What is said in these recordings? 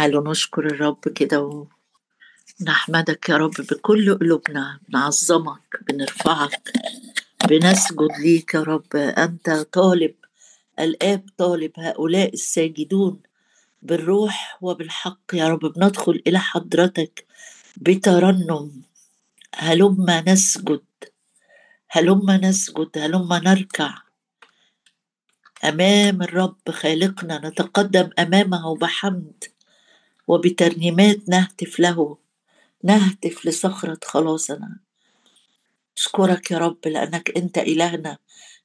تعالوا نشكر الرب كده ونحمدك يا رب بكل قلوبنا بنعظمك بنرفعك بنسجد ليك يا رب. أنت طالب الآب طالب هؤلاء الساجدون بالروح وبالحق يا رب. بندخل إلى حضرتك بترنم. هلما نسجد هلما نسجد هلما نركع. أمام الرب خالقنا نتقدم أمامه بحمد. وبترنيمات نهتف له. نهتف لصخره خلاصنا. أشكرك يا رب لأنك أنت إلهنا.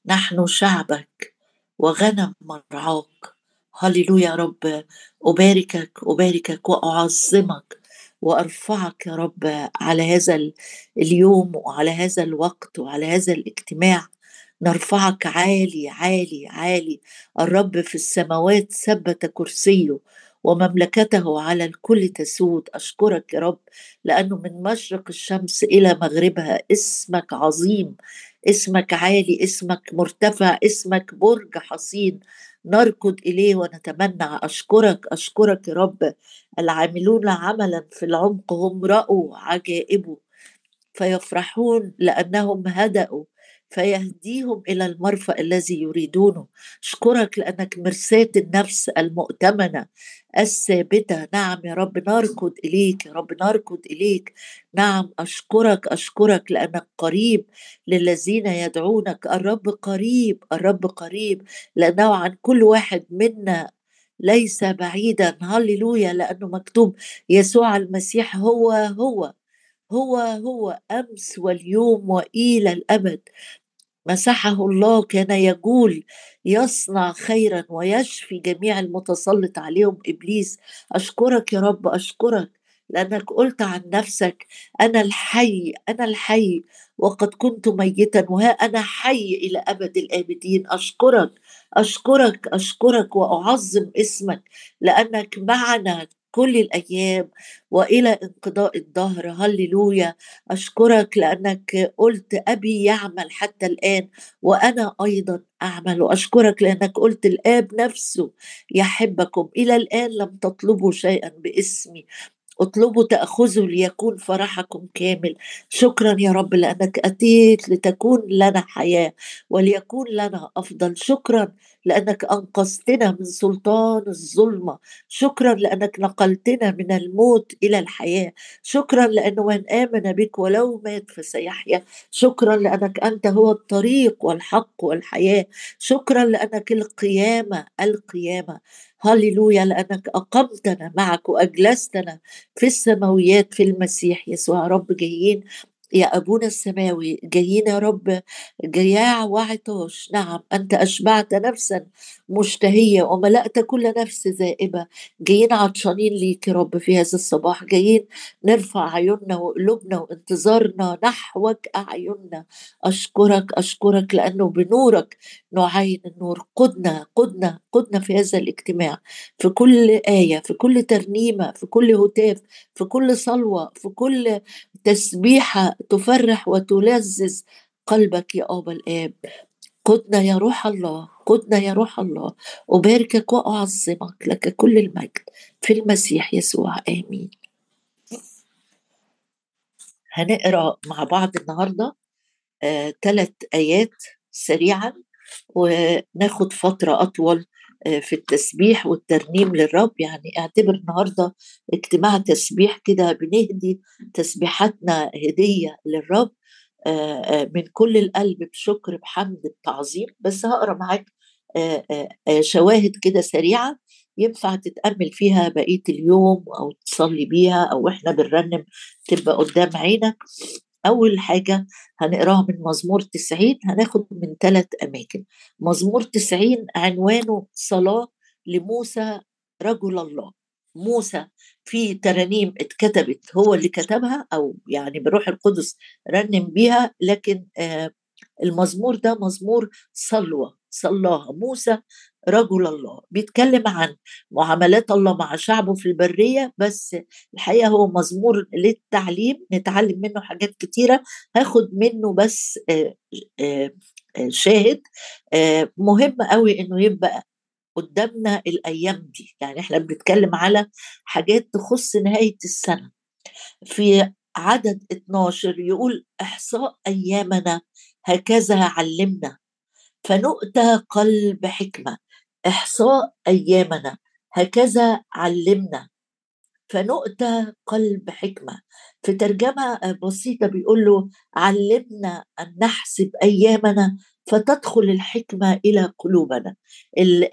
نحن شعبك وغنم مرعاك. هللويا يا رب. أباركك أباركك وأعظمك وأرفعك يا رب على هذا اليوم وعلى هذا الوقت وعلى هذا الاجتماع. نرفعك عالي عالي عالي. الرب في السماوات ثبت كرسيه ومملكته على الكل تسود. أشكرك يا رب لأنه من مشرق الشمس إلى مغربها اسمك عظيم اسمك عالي اسمك مرتفع اسمك برج حصين. نركض إليه ونتمنى أشكرك أشكرك يا رب. العاملون عملا في العمق هم رأوا عجائبه فيفرحون لأنهم هدأوا. فيهديهم إلى المرفأ الذي يريدونه. اشكرك لأنك مرساة النفس المؤتمنة الثابتة. نعم يا رب نركض إليك يا رب نركض إليك. نعم أشكرك أشكرك لأنك قريب للذين يدعونك. الرب قريب الرب قريب. لأنه عن كل واحد منا ليس بعيدا. هللويا لأنه مكتوب يسوع المسيح هو هو هو هو أمس واليوم وإلى الأبد. مسحه الله كان يقول يصنع خيرا ويشفي جميع المتسلط عليهم. إبليس أشكرك يا رب أشكرك لأنك قلت عن نفسك أنا الحي أنا الحي وقد كنت ميتا وها أنا حي إلى أبد الآبدين. أشكرك أشكرك أشكرك وأعظم اسمك لأنك معنا كل الأيام وإلى انقضاء الدهر. هللويا. أشكرك لأنك قلت أبي يعمل حتى الآن وأنا أيضا أعمل. وأشكرك لأنك قلت الآب نفسه يحبكم. إلى الآن لم تطلبوا شيئا باسمي. اطلبوا تأخذوا ليكون فرحكم كامل. شكرا يا رب لأنك أتيت لتكون لنا حياة وليكون لنا أفضل. شكرا لأنك أنقذتنا من سلطان الظلمة. شكرا لأنك نقلتنا من الموت إلى الحياة. شكرا لأنه من آمن بك ولو مات فسيحيا. شكرا لأنك أنت هو الطريق والحق والحياة. شكرا لأنك القيامة القيامة. هللويا لأنك أقمتنا معك وأجلستنا في السماويات في المسيح يسوع. رب جايين. يا أبونا السماوي جايين يا رب جياع وعطاش نعم أنت أشبعت نفسا مشتهية وملأت كل نفس ذائبة. جايين عطشانين ليك يا رب في هذا الصباح. جايين نرفع عيوننا وقلوبنا وانتظارنا نحوك أعيننا. أشكرك أشكرك لأنه بنورك نعين النور. قدنا قدنا قدنا في هذا الاجتماع في كل آية في كل ترنيمة في كل هتاف في كل صلوة في كل تسبيحة تفرح وتلذذ قلبك يا أبا الآب. قدنا يا روح الله قدنا يا روح الله. أباركك وأعظمك لك كل المجد. في المسيح يسوع آمين. هنقرأ مع بعض النهارده ثلاث آه، آيات سريعا وناخد فترة أطول في التسبيح والترنيم للرب. يعني أعتبر النهارده اجتماع تسبيح كده بنهدي تسبيحاتنا هدية للرب آه، آه، من كل القلب بشكر بحمد بتعظيم. بس هقرأ معاك شواهد كده سريعة ينفع تتأمل فيها بقية اليوم أو تصلي بيها أو إحنا بنرنم تبقى قدام عينك. أول حاجة هنقراها من مزمور 90 هناخد من ثلاث أماكن. مزمور 90 عنوانه صلاة لموسى رجل الله. موسى في ترانيم اتكتبت هو اللي كتبها أو يعني بروح القدس رنم بيها لكن آه المزمور ده مزمور صلوة صلاها. موسى رجل الله بيتكلم عن معاملات الله مع شعبه في البرية بس الحقيقة هو مزمور للتعليم نتعلم منه حاجات كتيرة هاخد منه بس شاهد مهم قوي إنه يبقى قدامنا الأيام دي. يعني إحنا بنتكلم على حاجات تخص نهاية السنة. في عدد 12 يقول إحصاء أيامنا هكذا علمنا. فنؤتى قلب حكمة. إحصاء أيامنا هكذا علمنا. فنؤتى قلب حكمة. في ترجمة بسيطة بيقول له علمنا أن نحسب أيامنا فتدخل الحكمة إلى قلوبنا.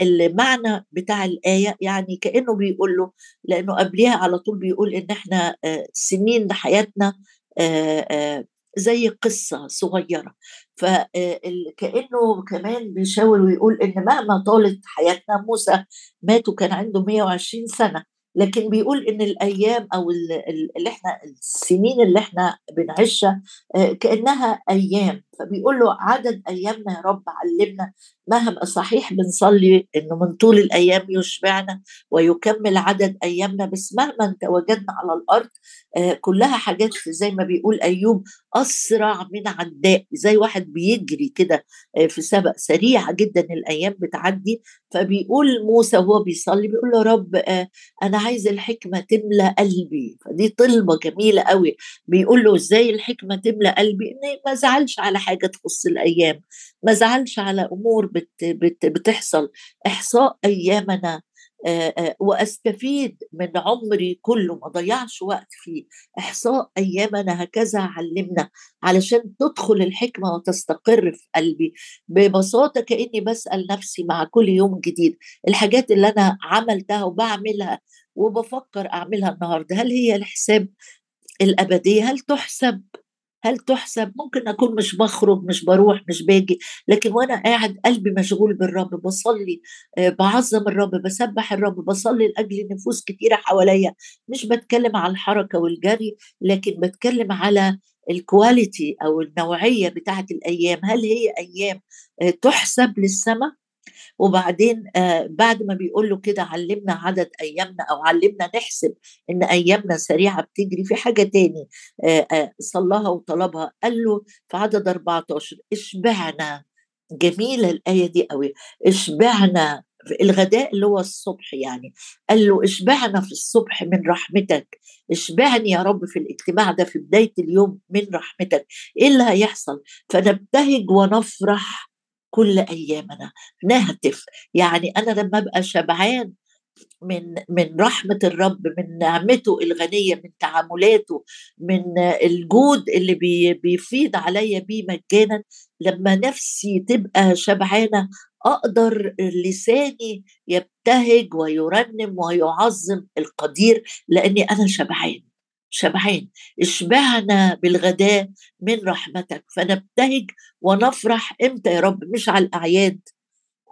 المعنى بتاع الآية يعني كأنه بيقول له لأنه قبلها على طول بيقول إن إحنا آه، سنين حياتنا آه، آه، زي قصة صغيرة. فكأنه كمان بيشاور ويقول إن مهما طالت حياتنا موسى مات وكان عنده 120 سنة. لكن بيقول إن الأيام أو اللي إحنا السنين اللي إحنا بنعيشها آه، كأنها أيام. فبيقول له عدد أيامنا يا رب علمنا مهما صحيح بنصلي إنه من طول الأيام يشبعنا ويكمل عدد أيامنا بس مهما تواجدنا على الأرض آه، كلها حاجات زي ما بيقول أيوب أسرع من عداء زي واحد بيجري كده آه، في سبق سريعة جدا الأيام بتعدي فبيقول موسى وهو بيصلي بيقول له رب آه، أنا عايز الحكمة تملى قلبي. فدي طلبة جميلة قوي بيقول له إزاي الحكمة تملى قلبي؟ ان ما زعلش على حاجة. تخص الأيام. ما زعلش على أمور بت بت بتحصل. إحصاء أيامنا وأستفيد من عمري كله ما ضيعش وقت فيه. إحصاء أيامنا هكذا علمنا. علشان تدخل الحكمة وتستقر في قلبي. ببساطة كأني بسأل نفسي مع كل يوم جديد. الحاجات اللي أنا عملتها وبعملها وبفكر أعملها النهارده هل هي الحساب الابديه هل تحسب؟ هل تحسب؟ ممكن أكون مش بخرج مش بروح مش باجي لكن وأنا قاعد قلبي مشغول بالرب بصلي آه، بعظم الرب بسبح الرب بصلي لأجل نفوس كتيرة حواليا. مش بتكلم على الحركة والجري لكن بتكلم على الكواليتي أو النوعية بتاعة الأيام. هل هي أيام آه، تحسب للسماء؟ وبعدين آه بعد ما بيقول له كده علمنا عدد أيامنا أو علمنا نحسب إن أيامنا سريعة بتجري في حاجة تاني آه آه صلاها وطلبها قال له في عدد 14 إشبعنا. جميلة الآية دي قوي إشبعنا الغداء اللي هو الصبح يعني. قال له إشبعنا في الصبح من رحمتك. إشبعني يا رب في الاجتماع ده في بداية اليوم من رحمتك. إيه اللي هيحصل؟ فنبتهج ونفرح كل أيامنا نهتف. يعني أنا لما أبقى شبعان من من رحمة الرب من نعمته الغنية من تعاملاته من الجود اللي بي بيفيض عليا بيه مجانا لما نفسي تبقى شبعانة أقدر لساني يبتهج ويرنم ويعظم القدير لأني أنا شبعان. شبعان اشبعنا بالغداء من رحمتك فنبتهج ونفرح إمتى يا رب؟ مش على الأعياد.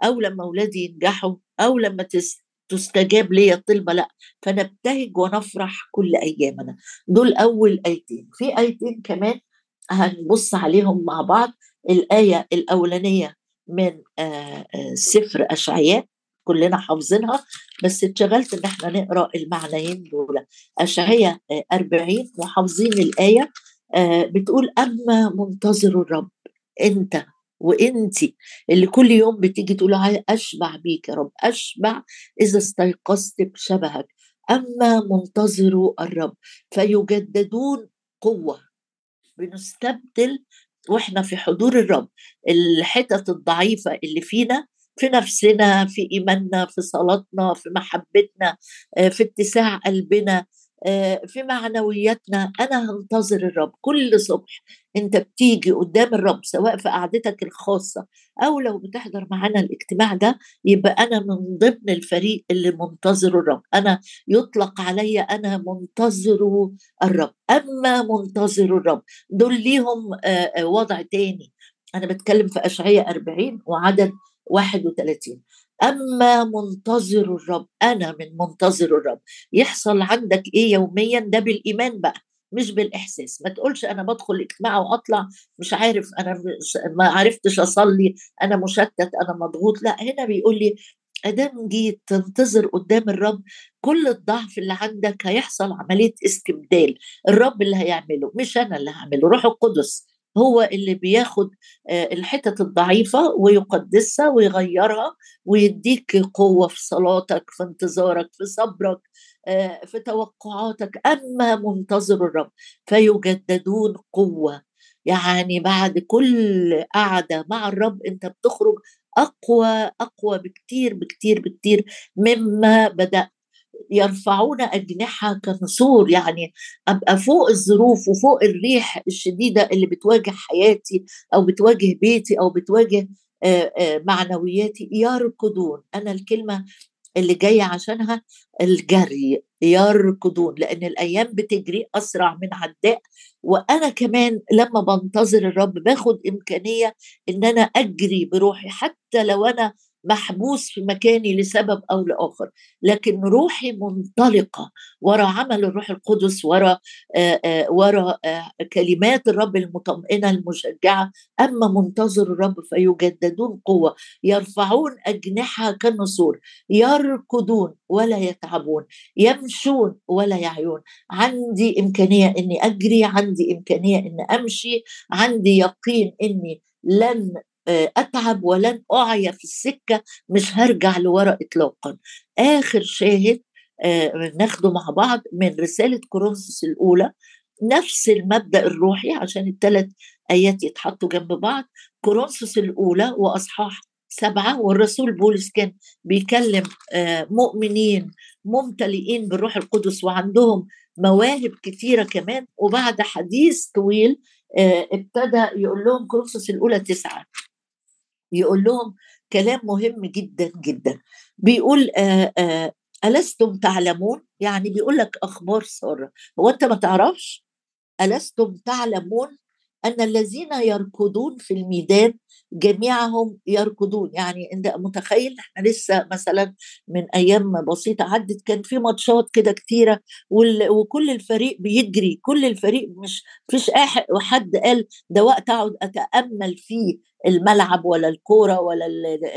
أو لما أولادي ينجحوا أو لما تستجاب لي الطلبة لأ فنبتهج ونفرح كل أيامنا. دول أول آيتين. في آيتين كمان هنبص عليهم مع بعض. الآية الأولانية من سفر أشعياء كلنا حافظينها. بس اتشغلت إن إحنا نقرأ المعنيين دول. اشعياء 40 وحافظين الآية آه، بتقول أما منتظر الرب أنت وانتي اللي كل يوم بتيجي تقول أشبع بيك يا رب أشبع إذا استيقظت بشبهك. أما منتظر الرب فيجددون قوة. بنستبدل وإحنا في حضور الرب. الحتت الضعيفة اللي فينا في نفسنا في إيماننا في صلاتنا في محبتنا آه، في اتساع قلبنا آه، في معنوياتنا. أنا هنتظر الرب. كل صبح أنت بتيجي قدام الرب سواء في قعدتك الخاصة أو لو بتحضر معانا الاجتماع ده يبقى أنا من ضمن الفريق اللي منتظر الرب. أنا يطلق علي أنا منتظر الرب. أما منتظر الرب دول ليهم آه، وضع تاني. أنا بتكلم في اشعياء 40 وعدد 31 أما منتظر الرب أنا من منتظر الرب. يحصل عندك إيه يوميا؟ ده بالإيمان بقى مش بالإحساس. ما تقولش أنا بدخل اجتماع وأطلع مش عارف أنا مش ما عرفتش أصلي أنا مشتت أنا مضغوط. لا هنا بيقول لي ادام جيت تنتظر قدام الرب. كل الضعف اللي عندك هيحصل عملية استبدال. الرب اللي هيعمله مش أنا اللي هعمله روح القدس. هو اللي بياخد آه، الحتت الضعيفة ويقدسها ويغيرها ويديك قوة في صلاتك في انتظارك في صبرك آه، في توقعاتك. أما منتظر الرب فيجددون قوة. يعني بعد كل قعدة مع الرب أنت بتخرج أقوى أقوى بكتير بكتير بكتير مما بدأت يرفعون أجنحة كنسور يعني أبقى فوق الظروف وفوق الريح الشديدة اللي بتواجه حياتي أو بتواجه بيتي أو بتواجه معنوياتي. يركضون أنا الكلمة اللي جاية عشانها الجري. يركضون لأن الأيام بتجري أسرع من عداء. وأنا كمان لما بنتظر الرب باخد إمكانية إن أنا أجري بروحي حتى لو أنا محبوس في مكاني لسبب أو لآخر لكن روحي منطلقة ورا عمل الروح القدس ورا ورا كلمات الرب المطمئنة المشجعة. أما منتظر الرب فيجددون قوة يرفعون أجنحة كالنسور يركضون ولا يتعبون يمشون ولا يعيون. عندي إمكانية إني أجري عندي إمكانية إني أمشي عندي يقين إني لن أتعب ولن اعيا في السكة مش هرجع لورا اطلاقا. آخر شاهد آه، ناخده مع بعض من رسالة كورنثوس الأولى نفس المبدأ الروحي عشان الثلاث آيات يتحطوا جنب بعض. كورنثوس الأولى وأصحاح سبعة والرسول بولس كان بيكلم آه، مؤمنين ممتلئين بالروح القدس وعندهم مواهب كثيرة كمان. وبعد حديث طويل ابتدى يقول لهم كورنثوس الأولى تسعة. يقول لهم كلام مهم جدا جدا. بيقول آآ آآ ألستم تعلمون؟ يعني بيقول لك أخبار سارة. هو أنت ما تعرفش؟ ألستم تعلمون أن الذين يركضون في الميدان جميعهم يركضون. يعني أنت متخيل إحنا لسه مثلا من أيام بسيطة عدت كان في ماتشات كده كتيرة وكل الفريق بيجري كل الفريق مش فيش حد قال ده وقت أقعد أتأمل فيه الملعب ولا الكورة ولا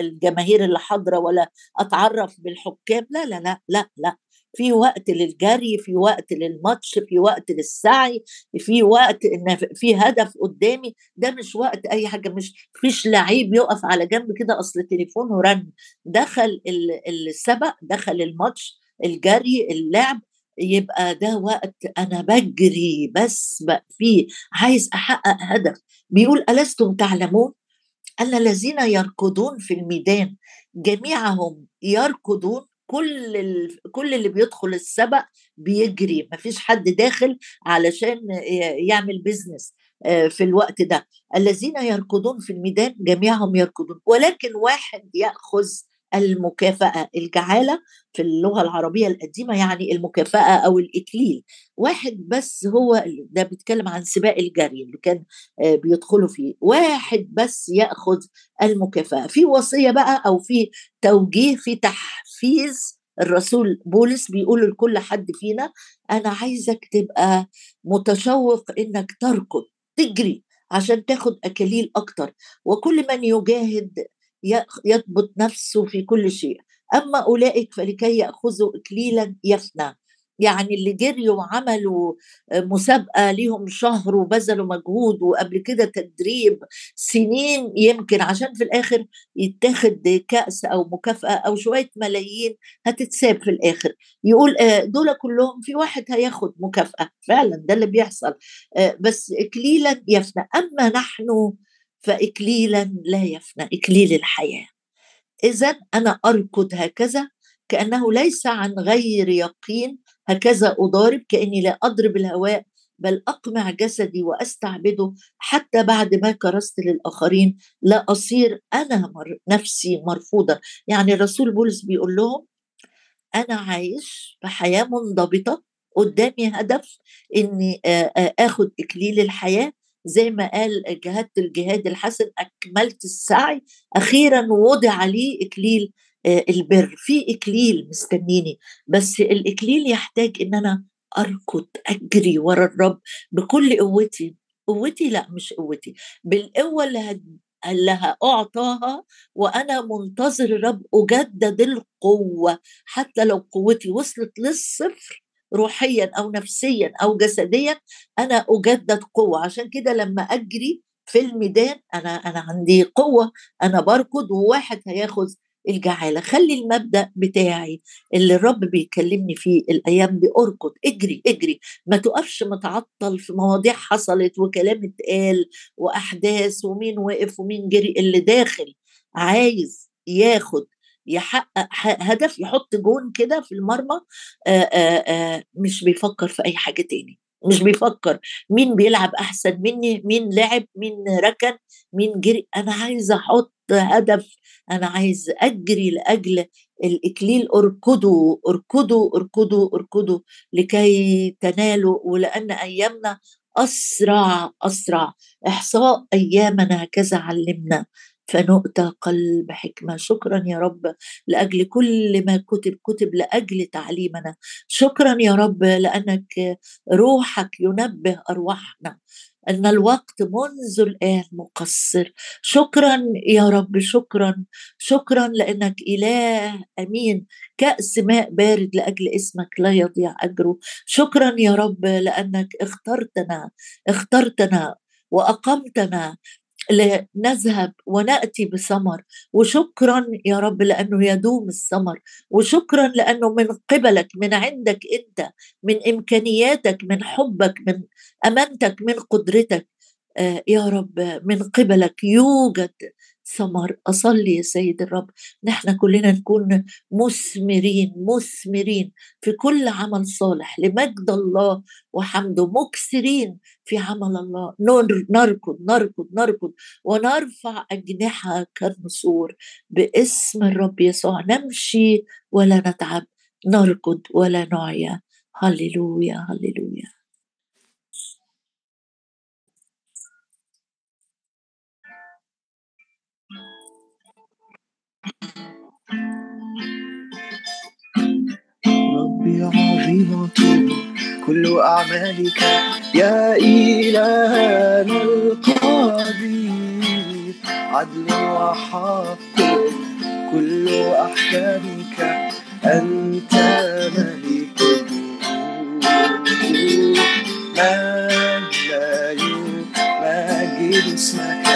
الجماهير اللي حاضرة ولا أتعرف بالحكام. لا لا لا لا لا. في وقت للجري في وقت للماتش في وقت للسعي في وقت إن في هدف قدامي. ده مش وقت أي حاجة مش فيش لعيب يقف على جنب كده أصل تليفونه رن دخل السبق دخل الماتش الجري اللعب يبقى ده وقت أنا بجري بس بقى فيه عايز أحقق هدف. بيقول ألستم تعلمون أن الذين يركضون في الميدان جميعهم يركضون كل ال... كل اللي بيدخل السبق بيجري مفيش حد داخل علشان يعمل بيزنس آه، في الوقت ده. الذين يركضون في الميدان جميعهم يركضون ولكن واحد يأخذ المكافأة الجعالة في اللغة العربية القديمة يعني المكافأة أو الإكليل. واحد بس هو ده بيتكلم عن سباق الجري اللي كان آه، بيدخلوا فيه. واحد بس يأخذ المكافأة. في وصية بقى أو في توجيه في تحفيز الرسول بولس بيقول لكل حد فينا أنا عايزك تبقى متشوق إنك تركض تجري عشان تاخد أكاليل أكتر. وكل من يجاهد يضبط نفسه في كل شيء. أما أولئك فلكي يأخذوا إكليلا يفنى. يعني اللي جريوا وعملوا مسابقة ليهم شهر وبذلوا مجهود وقبل كده تدريب سنين يمكن عشان في الآخر يتاخد كأس أو مكافأة أو شوية ملايين هتتساب في الآخر. يقول آه، دول كلهم في واحد هياخد مكافأة. فعلا ده اللي بيحصل. آه، بس اكليلا يفنى. أما نحن فإكليلا لا يفنى إكليل الحياة. إذا أنا أركض هكذا كأنه ليس عن غير يقين هكذا أضارب كأني لا أضرب الهواء بل أقمع جسدي وأستعبده. حتى بعد ما كرست للآخرين لا أصير أنا مر نفسي مرفوضة. يعني الرسول بولس بيقول لهم أنا عايش في حياة منضبطة قدامي هدف إني آخد إكليل الحياة. زي ما قال جهدت الجهاد الحسن أكملت السعي. أخيرا وضع لي إكليل آه، البر. في إكليل مستنيني. بس الإكليل يحتاج إن أنا أركض أجري ورا الرب بكل قوتي. قوتي لا مش قوتي. بالقوة اللي هد... اللي هأعطاها وأنا منتظر الرب أجدد القوة. حتى لو قوتي وصلت للصفر روحيا أو نفسيا أو جسديا أنا أجدد قوة. عشان كده لما أجري في الميدان أنا أنا عندي قوة أنا بركض وواحد هياخذ الجعالة. خلي المبدأ بتاعي اللي الرب بيكلمني فيه الأيام دي أركض اجري اجري. ما تقفش متعطل في مواضيع حصلت وكلام اتقال وأحداث ومين وقف ومين جري. اللي داخل عايز ياخد يحقق هدف يحط جون كده في المرمى مش بيفكر في أي حاجة تاني. مش بيفكر مين بيلعب أحسن مني مين لعب مين ركن مين جري. أنا عايزه أحط هدف أنا عايز أجري لأجل الإكليل. اركضوا اركضوا اركضوا اركضوا لكي تنالوا ولأن أيامنا أسرع أسرع. إحصاء أيامنا هكذا علمنا. فنؤتى قلب حكمة. شكرا يا رب لأجل كل ما كتب كتب لأجل تعليمنا. شكرا يا رب لأنك روحك ينبه أرواحنا أن الوقت منذ الآن مقصر. شكرا يا رب شكرا. شكرا لأنك إله أمين. كأس ماء بارد لأجل اسمك لا يضيع أجره. شكرا يا رب لأنك اخترتنا اخترتنا وأقمتنا لنذهب ونأتي بثمر وشكرا يا رب لأنه يدوم الثمر وشكرا لأنه من قبلك من عندك أنت من إمكانياتك من حبك من أمانتك من قدرتك آه، يا رب من قبلك يوجد ثمر أصلي يا سيد الرب. نحن كلنا نكون مثمرين مثمرين في كل عمل صالح لمجد الله وحمده مكسرين في عمل الله. نركض نركض نركض ونرفع أجنحة كالنسور. باسم الرب يسوع نمشي ولا نتعب نركض ولا نعيا. هللويا هللويا. ربي عظيمة كل أعمالك يا إلهنا القدير عدل وحق كل أحكامك أنت ملك مجد اسمك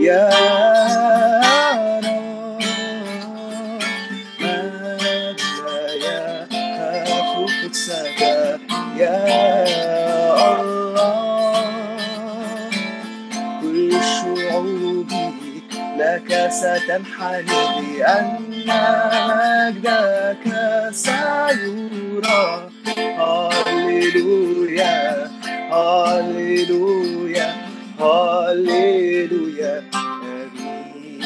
يا ستنحني بأن مجدك سيرى. هللويا هللويا هللويا آمين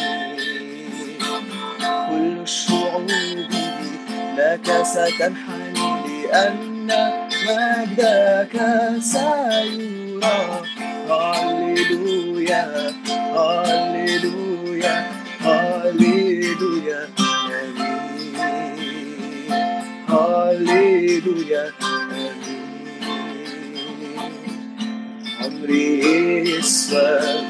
كل الشعوب لك ستنحني لأن مجدك سيرى. هللويا هللويا هاليلويا امين هاليلويا امين عمري اسود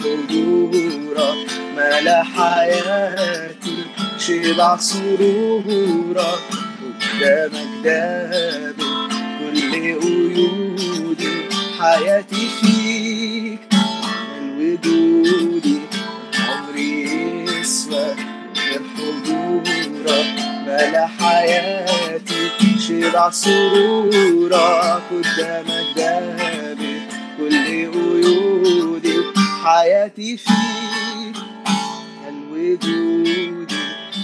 بحضورك ملا حياتي شبع سرورك قدامك دابل كل قيودي حياتي فيك الوجودي ملا حياتي شبع سرورك قدامك دامي كل قيودي حياتي فيك الوجود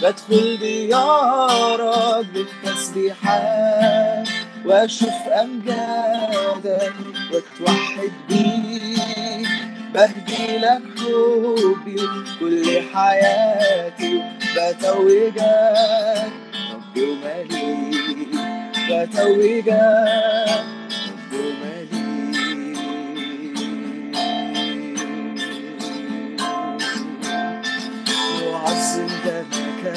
بدخل ديارك بالتسبيحات وأشوف أمجادك واتوحد بيك. بهدي لك حبي كل حياتي بتوجك. ربي ومليك بتوجك. ربي نعظم نهتف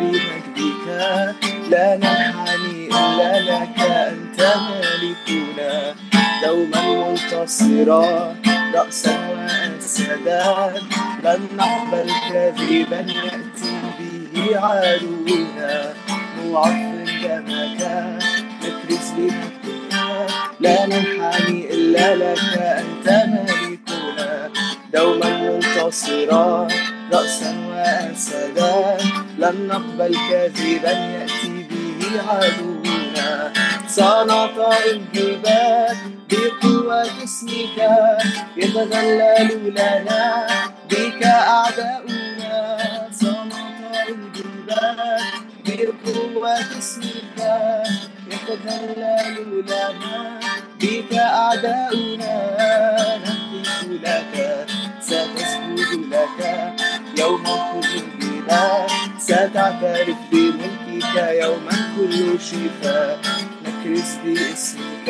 بمجدك. لا ننحني إلا لك أنت مالكنا. دوما منتصرا رأسا وأسدا لن نقبل كذبا يأتي به عدونا نعظم دمك نكرز بمجدك لا ننحني إلا لك أنت ملك منتصرا رأسا وأسدا لن نقبل كذبا يأتي به عدونا سنطأ الجبال بقوة اسمك يتذلل لنا بك أعداؤنا. سنطأ الجبال بقوة اسمك يتذلل لنا بك أعداؤنا. نهتف لك ستسجد لك يوم البلاد ستعترف بملكك يوما كل شفاء. نكرس باسمك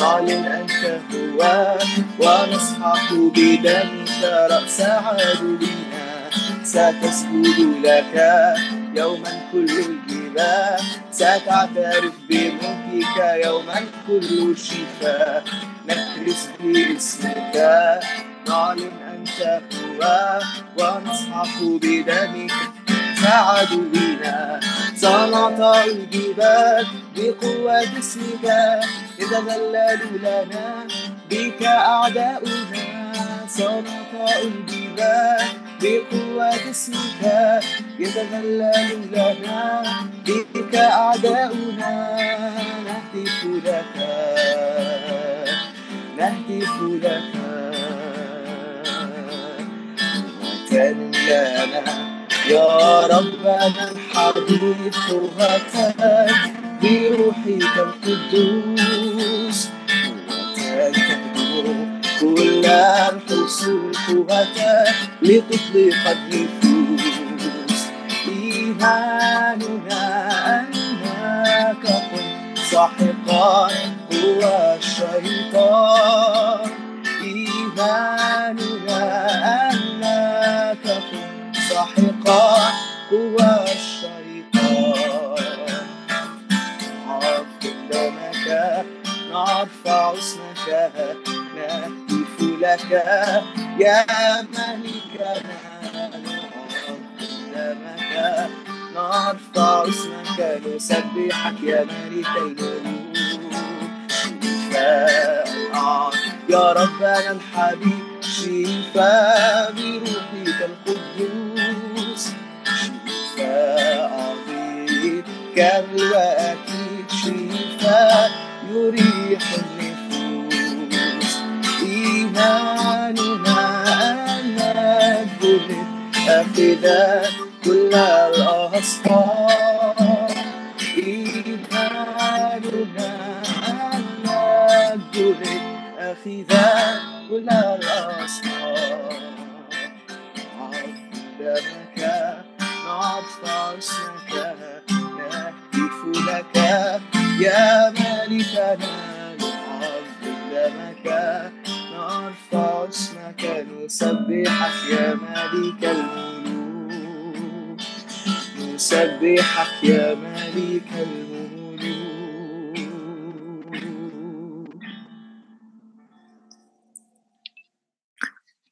نعلن أنت هو ونصحح بدمك رأس عدونا. ستسجد لك يوما كل الجبال. ستعترف بملكك يوما كل شفاء نكرس باسمك نعلن أنت هو ونصحح بدمك عدونا سنطع الجبال بقوة اسمك يتذلل لنا بك أعداؤنا سنطع الجبال بقوة اسمك يتذلل لنا بك أعداؤنا نهتف لك نهتف لك. وتلنا يا ربنا الحبيب قرتك بروحك القدوس وتكبر كل الحصول قوتك لتطلق النفوس إيماننا أنك كنت ساحقا هو الشيطان. إيماننا أنك كنت ساحقا هو الشيطان. نعرف دمك نرفع اسمك نهتف لك. يا ملكنا قدامك نرفع اسمك نسبحك يا ملك الملوك يا ربنا الحبيب شفاء بروحك وأكيد شفاء يريح النفوس إيماننا أنك جلد أخذا كل الأسرار إيماننا أنك جلد أخذا كل الأسرار نرفع اسمك نهتف لك يا ملكنا نعظم دمك نرفع اسمك نسبحك يا ملك الملوك نسبحك يا ملك الملوك.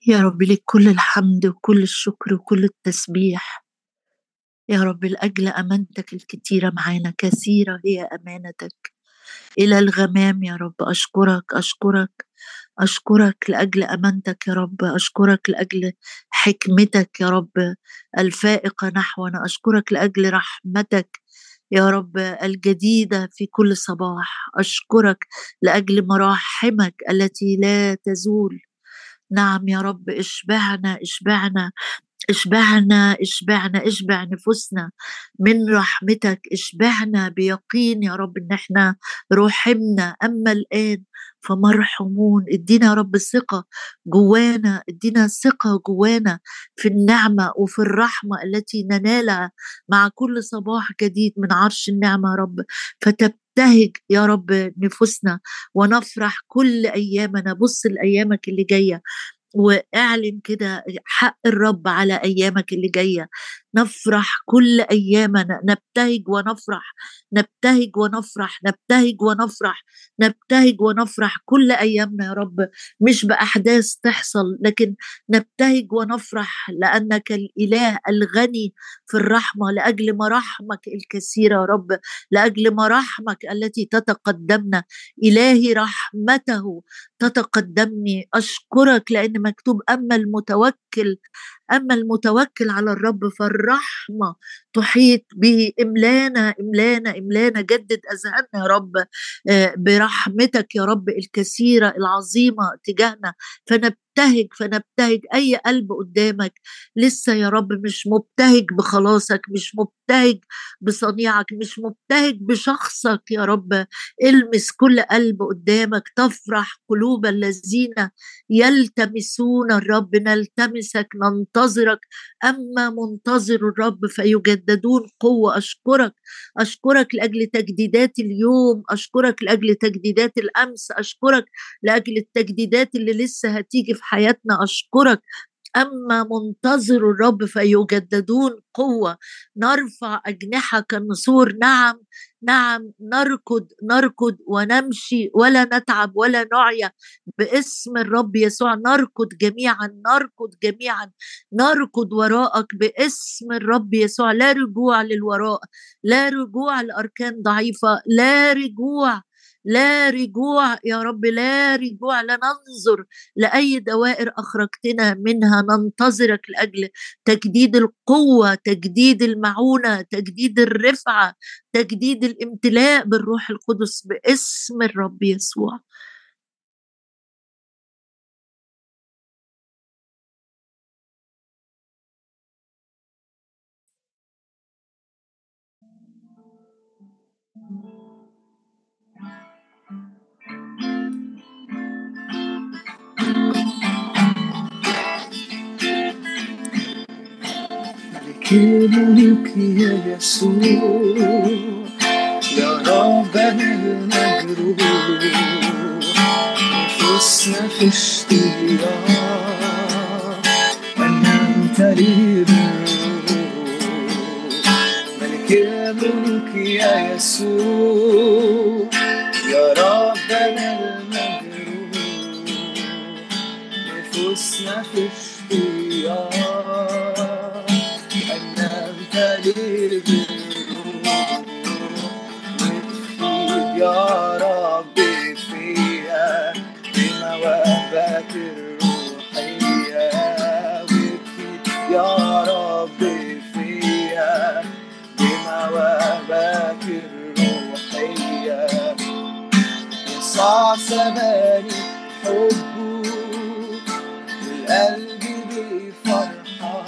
يا رب لك كل الحمد وكل الشكر وكل التسبيح. يا رب لأجل أمانتك الكتيرة معانا كثيرة هي أمانتك. إلى الغمام يا رب أشكرك أشكرك أشكرك لأجل أمانتك يا رب أشكرك لأجل حكمتك يا رب الفائقة نحونا أشكرك لأجل رحمتك يا رب الجديدة في كل صباح أشكرك لأجل مراحمك التي لا تزول. نعم يا رب إشبعنا إشبعنا. اشبعنا اشبعنا اشبع نفوسنا من رحمتك اشبعنا بيقين يا رب إن إحنا رحمنا أما الآن فمرحومون ادينا يا رب ثقة جوانا ادينا ثقة جوانا في النعمة وفي الرحمة التي ننالها مع كل صباح جديد من عرش النعمة يا رب. فتبتهج يا رب نفوسنا ونفرح كل أيامنا. بص لأيامك اللي جاية. واعلن كده حق الرب على أيامك اللي جاية. نفرح كل أيامنا نبتهج ونفرح نبتهج ونفرح نبتهج ونفرح نبتهج ونفرح كل أيامنا يا رب. مش بأحداث تحصل لكن نبتهج ونفرح لأنك الإله الغني في الرحمة لأجل مراحمك الكثيرة يا رب لأجل مراحمك التي تتقدمنا إلهي رحمته تتقدمني. أشكرك لأن مكتوب أما المتوكل أما المتوكل على الرب فالرحمة تحيط به. املانا املانا املانا. جدد أذهاننا يا رب آه، برحمتك يا رب الكثيرة العظيمة تجاهنا. فنبتهج فنبتهج. أي قلب قدامك لسه يا رب مش مبتهج بخلاصك مش مبتهج بصنيعك مش مبتهج بشخصك يا رب. المس كل قلب قدامك تفرح قلوب الذين يلتمسون الرب. نلتمسك ننتظرك. أما منتظر الرب فيجددون قوة. أشكرك أشكرك لأجل تجديدات اليوم. أشكرك لأجل تجديدات الأمس. أشكرك لأجل التجديدات اللي لسه هتيجي في حياتنا أشكرك. أما منتظر الرب فيجددون قوة. نرفع أجنحة كالنسور نعم نعم نركض نركض ونمشي ولا نتعب ولا نعيا باسم الرب يسوع. نركض جميعا نركض جميعا. نركض وراءك باسم الرب يسوع. لا رجوع للوراء لا رجوع لأركان ضعيفة لا رجوع لا رجوع يا رب لا رجوع لا ننظر لأي دوائر أخرجتنا منها ننتظرك لأجل تجديد القوة تجديد المعونة تجديد الرفعة تجديد الامتلاء بالروح القدس باسم الرب يسوع. كلمك يا يسوع يا ربنا المجروح نفوسنا في اشتياق أن نمتلي ملك يا يسوع يا ربنا المجروح نفوسنا في يا ربي فيها بمواهبك الروحية يا ربي فيها بمواهبك الروحية يسع سماني حبه والقلب بفرحة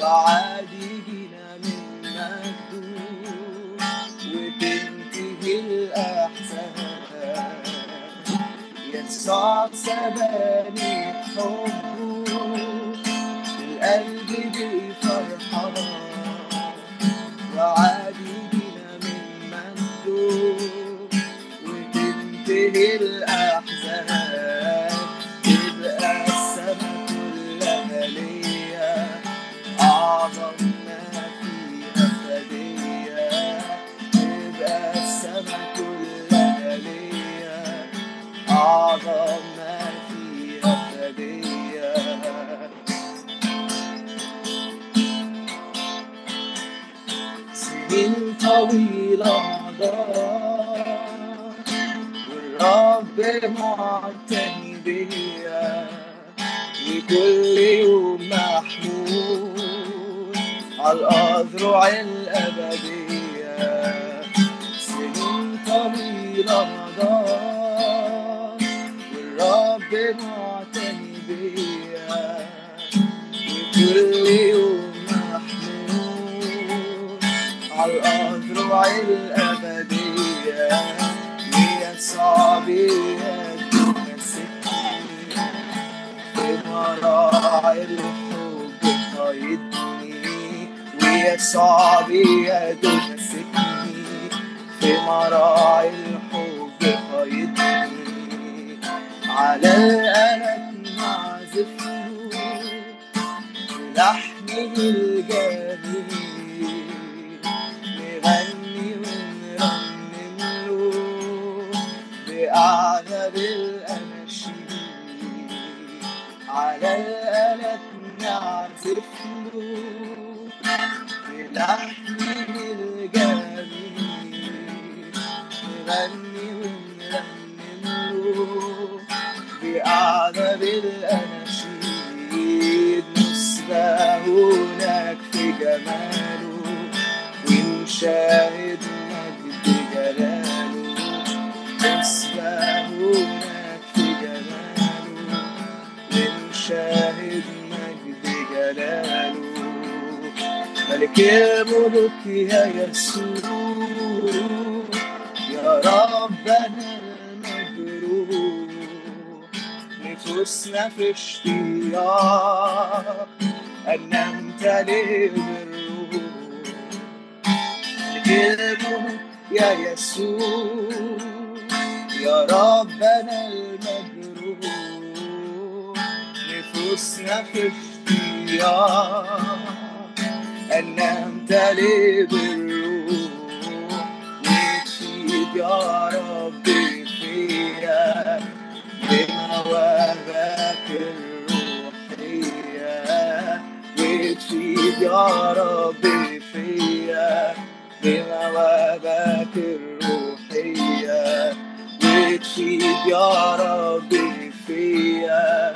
وعادي يسوع سباني حبه القلب بفرحة وعادي بنا من مجده وتنتهي الأحزان. مضت والرب معتني بيا وكل يوم محمود على الأذرع الأبدية سنين طويلة مضت والرب معتني بيا وكل يوم الأذرع الأبدية يسوع بيده مسكني بمراعي الحب قيدني ويسوع بيده مسكني في مراعي الحب قيدني على الألم لحن لحنه الجميل نغني بأعذب الأناشيد على الآلات نعزف له بلحنه الجميل نغني ونرنم له بأعذب الأناشيد نسبة هناك في جماله ونشاهد ملك الملوك يا يسوع. يا ربنا المجروح نفوسنا في اشتياق أن نمتلئ بالروح. ملك الملوك يا يسوع. يا ربنا المجروح نفوسنا في اشتياق أن نمتلئ بالروح. وتفيد يا ربي فيا بمواهبك الروحية. وتفيد يا ربي فيا بمواهبك الروحية. وتفيد يا ربي فيا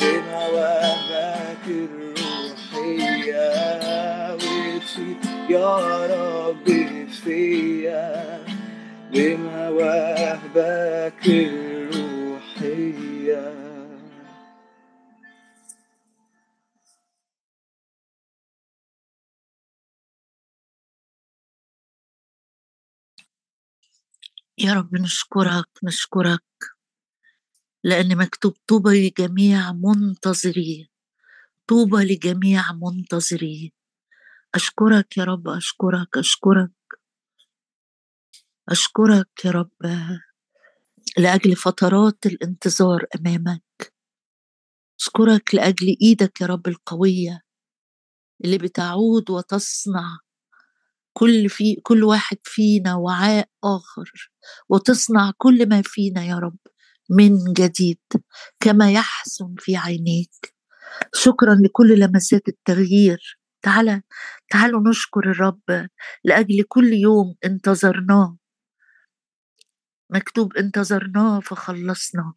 بمواهبك الروحية. وتفيد يا ربي فيا. بمواهبك الروحية. يا رب نشكرك نشكرك. لأن مكتوب طوبى لجميع منتظري طوبى لجميع منتظري. أشكرك يا رب أشكرك أشكرك أشكرك يا رب لأجل فترات الانتظار أمامك. أشكرك لأجل إيدك يا رب القوية اللي بتعود وتصنع كل في كل واحد فينا وعاء آخر وتصنع كل ما فينا يا رب من جديد كما يحسن في عينيك. شكرا لكل لمسات التغيير تعالى تعالوا نشكر الرب لأجل كل يوم انتظرناه. مكتوب انتظرناه فخلصنا.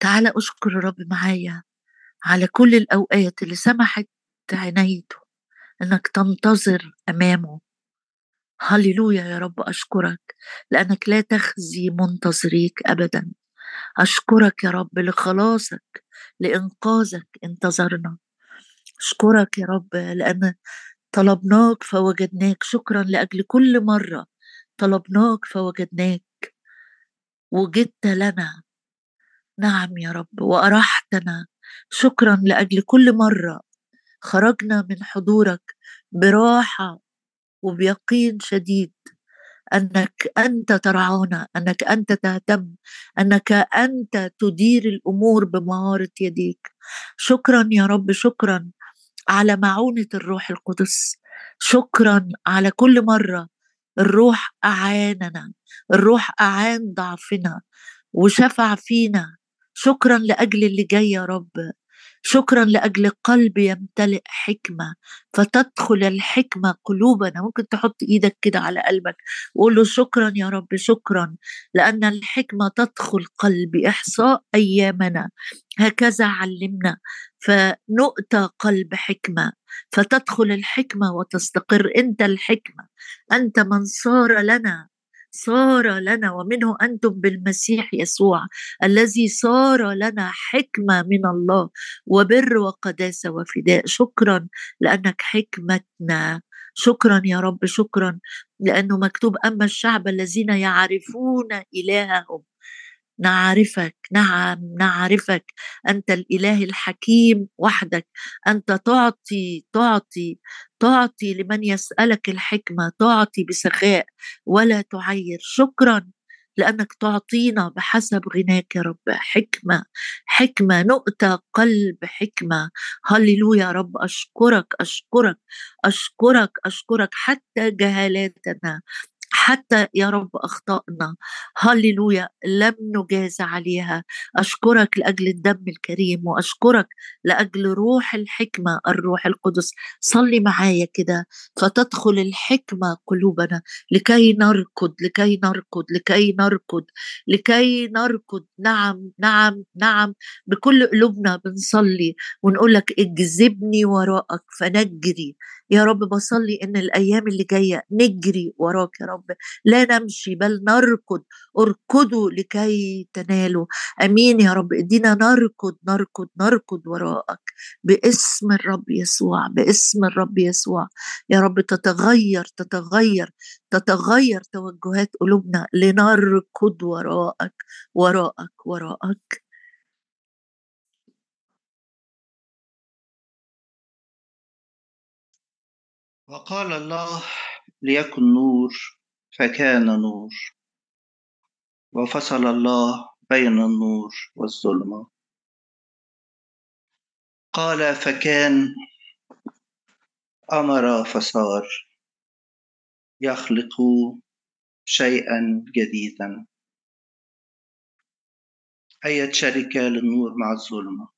تعالى أشكر الرب معايا على كل الأوقات اللي سمحت عنايته إنك تنتظر أمامه. هللويا يا رب أشكرك لأنك لا تخزي منتظريك ابدا. أشكرك يا رب لخلاصك لإنقاذك انتظرنا. أشكرك يا رب لأن طلبناك فوجدناك. شكرا لأجل كل مرة طلبناك فوجدناك. وجدت لنا. نعم يا رب وأرحتنا. شكرا لأجل كل مرة خرجنا من حضورك براحة وبيقين شديد. أنك أنت ترعانا أنك أنت تهتم أنك أنت تدير الأمور بمهارة يديك. شكرا يا رب شكرا. على معونة الروح القدس. شكرا على كل مرة. الروح أعاننا. الروح أعان ضعفنا وشفع فينا. شكرا لأجل اللي جاي يا رب. شكرا لأجل قلب يمتلئ حكمة. فتدخل الحكمة قلوبنا. ممكن تحط إيدك كده على قلبك. وقول له شكرا يا رب شكرا. لأن الحكمة تدخل قلبي. إحصاء أيامنا. هكذا علمنا. فنؤتى قلب حكمة فتدخل الحكمة وتستقر أنت الحكمة. أنت من صار لنا صار لنا ومنه أنتم بالمسيح يسوع الذي صار لنا حكمة من الله وبر وقداسه وفداء. شكرا لأنك حكمتنا. شكرا يا رب شكرا لأنه مكتوب أما الشعب الذين يعرفون إلههم. نعرفك نعم نعرفك. أنت الإله الحكيم وحدك. أنت تعطي تعطي تعطي لمن يسألك الحكمة تعطي بسخاء ولا تعير. شكرا لأنك تعطينا بحسب غناك يا رب. حكمة حكمة نؤتى قلب حكمة. هللويا يا رب أشكرك أشكرك أشكرك أشكرك حتى جهالاتنا. حتى يا رب أخطأنا. هللويا. لم نجاز عليها. أشكرك لأجل الدم الكريم وأشكرك لأجل روح الحكمة الروح القدس. صلي معايا كده. فتدخل الحكمة قلوبنا. لكي نركض لكي نركض لكي نركض لكي نركض. نعم نعم نعم. بكل قلوبنا بنصلي ونقول لك اجذبني وراءك فنجري. يا رب بصلي إن الأيام اللي جاية نجري وراك يا رب. لا نمشي بل نركض. اركضوا لكي تنالوا. آمين يا رب. ادينا نركض نركض نركض وراءك. باسم الرب يسوع باسم الرب يسوع. يا رب تتغير تتغير تتغير توجهات قلوبنا لنركض وراءك وراءك وراءك. وقال الله ليكن نور فكان نور. وفصل الله بين النور والظلمة. قال فكان أمر فصار. يخلق شيئا جديدا. أية شركة للنور مع الظلمة؟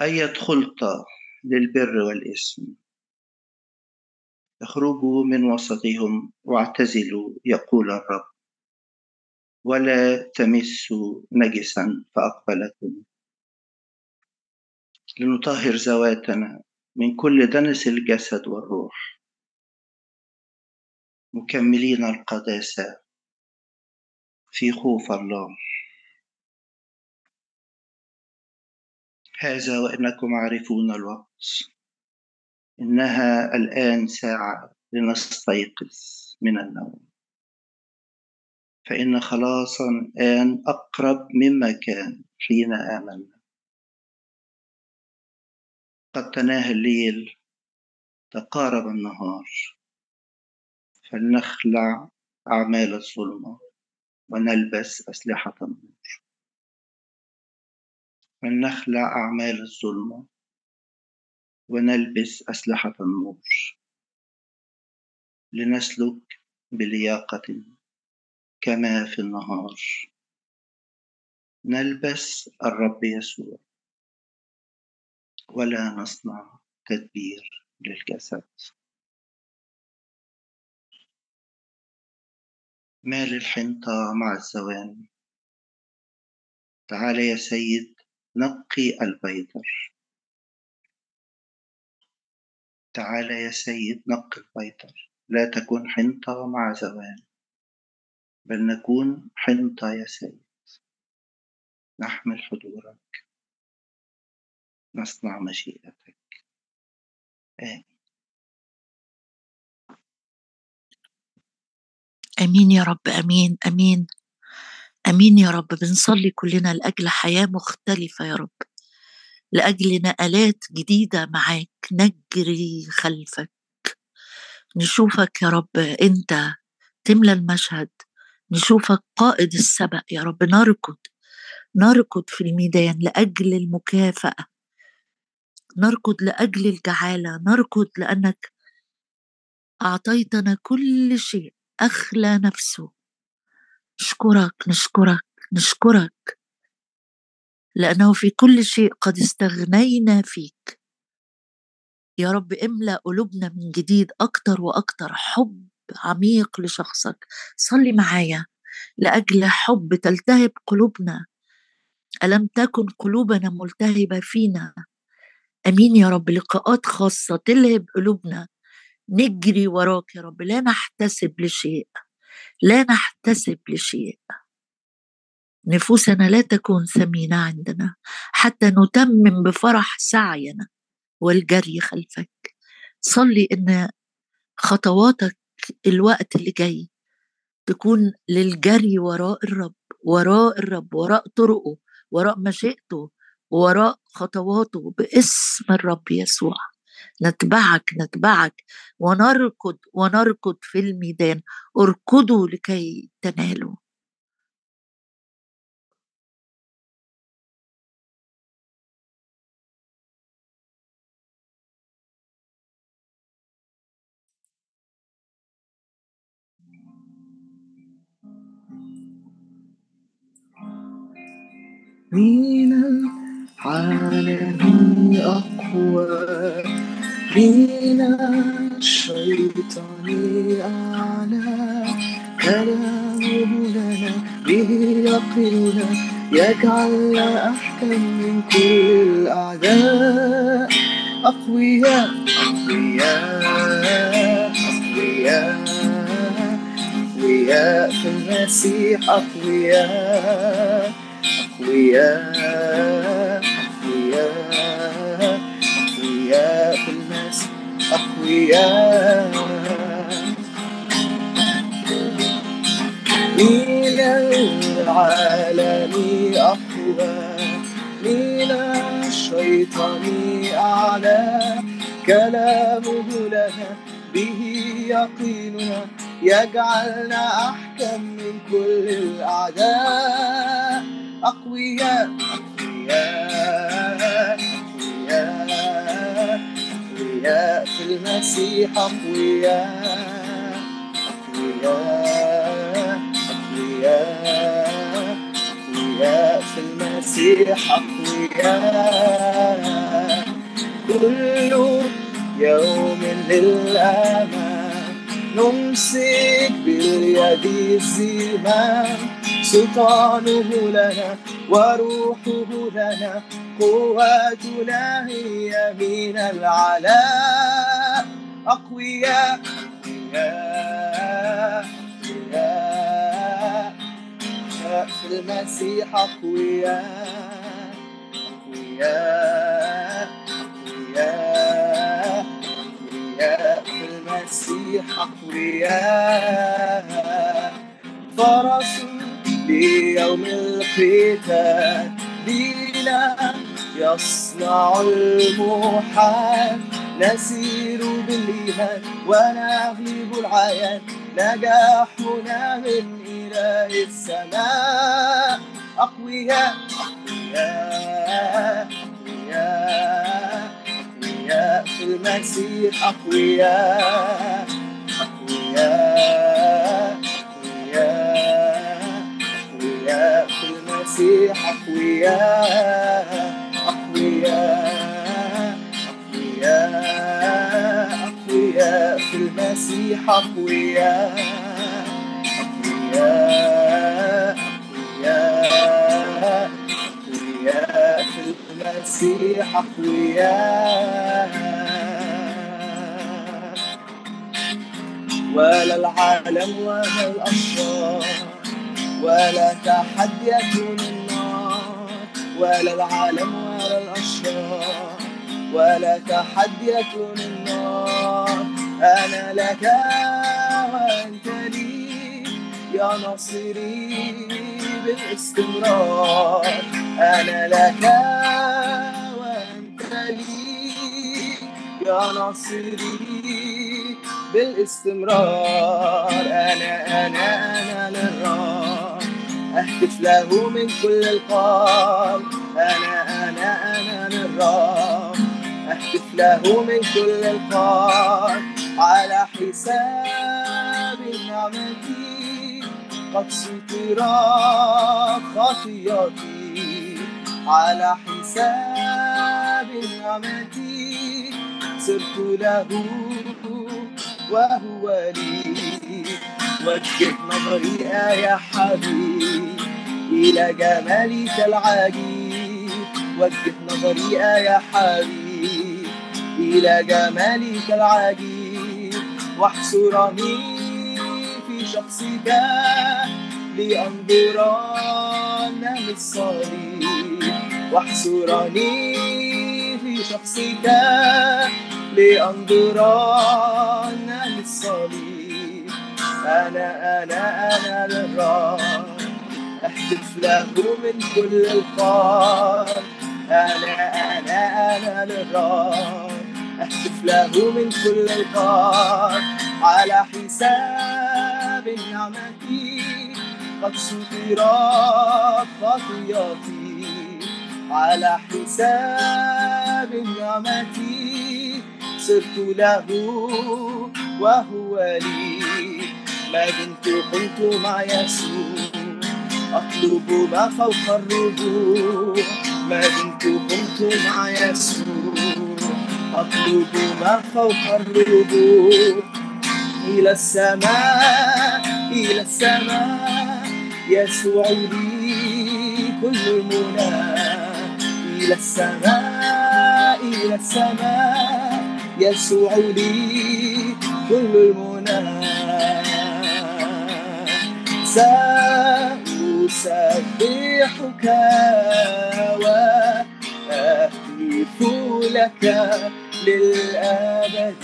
أية خلطة للبر والإثم؟ اخرجوا من وسطهم واعتزلوا يقول الرب. ولا تمسوا نجسا فأقبلكم. لنطهر ذواتنا من كل دنس الجسد والروح. مكملين القداسة في خوف الله. هذا وإنكم عارفون الوقت. إنها الآن ساعة لنستيقظ من النوم. فإن خلاصا الآن أقرب مما كان حين آمنا قد تناهى الليل تقارب النهار. فلنخلع أعمال الظلمة ونلبس أسلحة النور. فلنخلع أعمال الظلمة ونلبس أسلحة النور لنسلك بلياقة كما في النهار. نلبس الرب يسوع. ولا نصنع تدبير للجسد. مال الحنطة مع الزوان. تعال يا سيد نقي البيضر تعال يا سيد نقي البيضر لا تكن حنطة مع زوان بل نكون حنطة يا سيد. نحمل حضورك. نصنع مشيئتك. آمين. آمين يا رب آمين آمين. آمين يا رب. بنصلي كلنا لأجل حياة مختلفة يا رب. لأجل نقلات جديدة معاك. نجري خلفك. نشوفك يا رب أنت تملى المشهد. نشوفك قائد السبق يا رب. نركض. نركض في الميدان لأجل المكافأة. نركض لأجل الجعالة. نركض لأنك أعطيتنا كل شيء. أخلى نفسه. نشكرك نشكرك نشكرك. لأنه في كل شيء قد استغنينا فيك. يا رب املأ قلوبنا من جديد أكتر وأكتر. حب عميق لشخصك. صلي معايا. لأجل حب تلتهب قلوبنا. ألم تكن قلوبنا ملتهبة فينا؟ آمين يا رب. لقاءات خاصة تلهب قلوبنا. نجري وراك يا رب. لا نحتسب لشيء. لا نحتسب لشيء. نفوسنا لا تكون ثمينة عندنا حتى نتمم بفرح سعينا والجري خلفك. صلي إن خطواتك الوقت اللي جاي تكون للجري وراء الرب وراء الرب وراء طرقه وراء مشيئته وراء خطواته باسم الرب يسوع. نتبعك نتبعك ونركض ونركض في الميدان. اركضوا لكي تنالوا. من العالم أقوى من الشيطان أعلى. كلامه لنا به يقلنا يجعلنا أحكم من كل الأعداء أقوياء أقوياء أقوياء أقوياء في المسيح أقوياء. أقوياء أقوياء أقوياء المسيح أقوياء من العالم أقوى من الشيطان أعلى. كلامه لنا به يقيننا يجعلنا أحكم من كل الأعداء أقوياء أقوياء أقوياء أقوياء في المسيح أقوياء أقوياء أقوياء أقوياء في المسيح أقوياء كل يوم للأمان نمسك باليد الزمام سلطانه لنا وروحه لنا قوتنا هي من العلاء. أقوياء أقوياء أقوياء في المسيح أقوياء أقوياء أقوياء أقوياء في المسيح أقوياء. فرس ليوم القتال بنا يصنع المحال نسير بالإيمان ونغلب العيان نجاحنا من إله السماء. أقوياء أقوياء أقوياء أقوياء في المسيح أقوياء أقوياء أقوياء. أقوياء في المسيح أقوياء أقوياء أقوياء أقوياء في المسيح أقوياء أقوياء أقوياء أقوياء في المسيح. أقوياء ولا العالم ولا الأشرار. ولا تحدية النار ولا العالم ولا الأشرار. ولا تحدية النار. أنا لك وأنت لي يا ناصري بالاستمرار أنا لك وأنت لي يا ناصري بالاستمرار أنا أنا أنا للرب. أهتف له من كل القلب أنا أنا أنا للرب أهتف له من كل القلب على حساب نعمتي قد سترت خطيئتي على حساب نعمتي صرت له وهو لي. وجه نظري يا حبيب إلى جمالك العجيب. وجه نظري يا حبيب إلى جمالك العجيب. واحصرني في شخصك لأنظرن للصليب. واحصرني في شخصك لأنظرن للصليب. أنا أنا أنا للرب أهتف له من كل القلب أنا أنا أنا للرب أهتف له من كل الخير على حساب النعمة قد سترت خطيئتي على حساب النعمة صرت له وهو لي. دمت كنت مع يسوع أطلب ما فوق الرجوع. ما دمت كنت مع يسوع أطلب ما فوق الرجوع. إلى السماء إلى السماء. يسوع لي كل المنى إلى السماء إلى السماء. يسوع لي كل المنى سأسبحك وأهتف لك للأبد.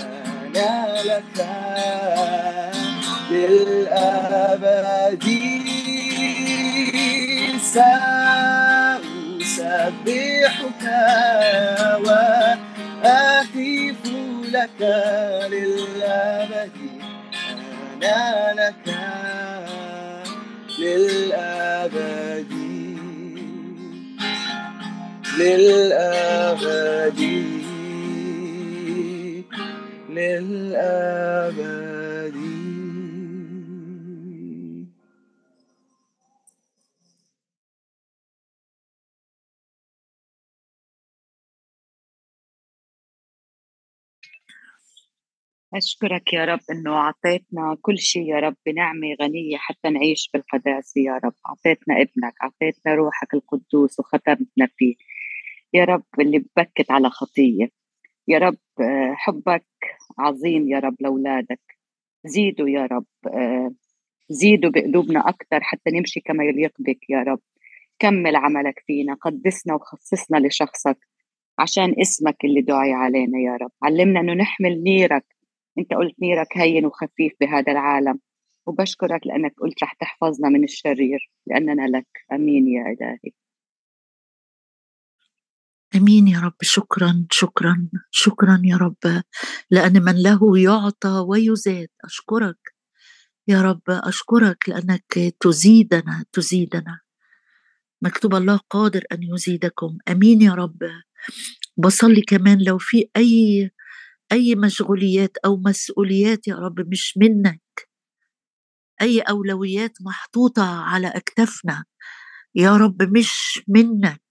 أنا لك للأبد. سأسبحك وأهتف لك للأبد. أنا لك للأبد. للأبد. للأبد. أشكرك يا رب إنه أعطيتنا كل شيء يا رب بنعمة غنية حتى نعيش بالقداسة يا رب. أعطيتنا ابنك أعطيتنا روحك القدوس وختمتنا فيه. يا رب اللي ببكت على خطية. يا رب آه، حبك عظيم يا رب لأولادك. زيدوا يا رب آه، زيدوا بقلوبنا أكثر حتى نمشي كما يليق بك يا رب. كمل عملك فينا قدسنا وخصصنا لشخصك عشان اسمك اللي دعي علينا يا رب. علمنا إنه نحمل نيرك إنت قلت نيرك هين وخفيف بهذا العالم. وبشكرك لأنك قلت رح تحفظنا من الشرير لأننا لك. أمين يا إلهي. أمين يا رب. شكرا شكرا شكرا يا رب. لأن من له يعطى ويزاد أشكرك. يا رب أشكرك لأنك تزيدنا تزيدنا. مكتوب الله قادر أن يزيدكم. أمين يا رب. بصلي كمان لو في أي أي مشغوليات أو مسؤوليات يا رب مش منك. أي أولويات محطوطة على أكتافنا يا رب مش منك.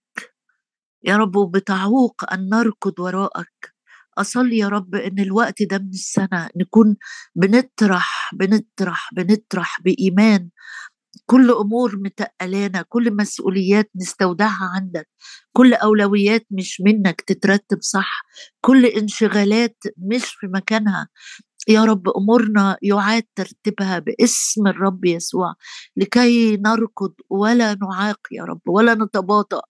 يا رب وبتعوق أن نركض وراءك. أصلي يا رب إن الوقت ده من السنة نكون بنطرح بنطرح بنطرح بإيمان كل أمور متقلانا كل مسؤوليات نستودعها عندك كل أولويات مش منك تترتب صح كل انشغالات مش في مكانها. يا رب أمورنا يعاد ترتيبها باسم الرب يسوع لكي نركض ولا نعاق يا رب ولا نتباطأ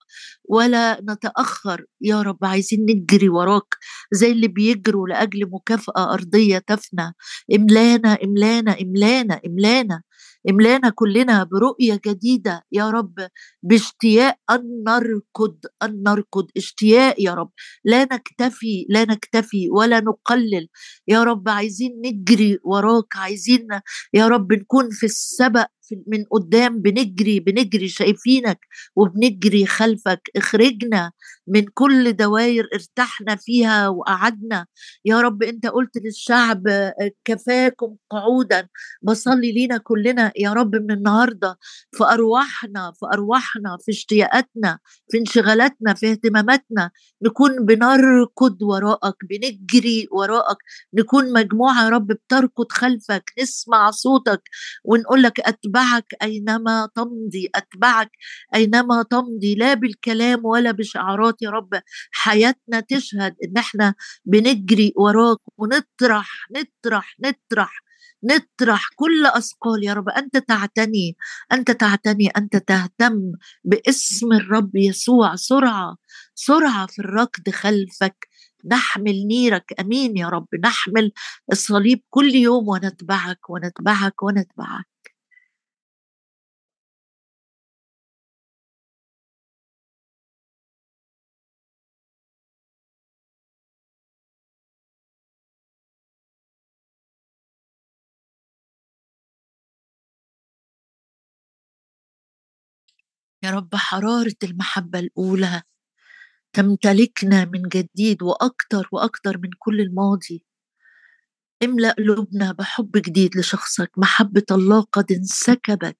ولا نتأخر. يا رب عايزين نجري وراك زي اللي بيجروا لأجل مكافأة أرضية تفنى. إملانا إملانا إملانا إملانا. إملانا كلنا برؤية جديدة يا رب باشتياق أن نركض أن نركض. اشتياق يا رب. لا نكتفي لا نكتفي ولا نقلل. يا رب عايزين نجري وراك عايزين يا رب نكون في السبق من قدام بنجري بنجري شايفينك وبنجري خلفك. اخرجنا من كل دوائر ارتحنا فيها وقعدنا. يا رب انت قلت للشعب كفاكم قعودا. بصلي لينا كلنا يا رب من النهارده في أرواحنا في أرواحنا في اشتياقاتنا في انشغالاتنا في اهتماماتنا. نكون بنركض وراءك بنجري وراءك. نكون مجموعة يا رب بتركض خلفك. نسمع صوتك ونقول لك أتبعك أينما تمضي أتبعك أينما تمضي. لا بالكلام ولا بشعارات يا رب. حياتنا تشهد إن إحنا بنجري وراك ونطرح نطرح نطرح نطرح كل أثقال يا رب. أنت تعتني أنت تعتني أنت تهتم باسم الرب يسوع. سرعة سرعة في الركض خلفك. نحمل نيرك. آمين يا رب. نحمل الصليب كل يوم ونتبعك ونتبعك ونتبعك. يا رب حرارة المحبة الأولى تمتلكنا من جديد وأكتر وأكتر من كل الماضي. املأ قلوبنا بحب جديد لشخصك محبة الله قد انسكبت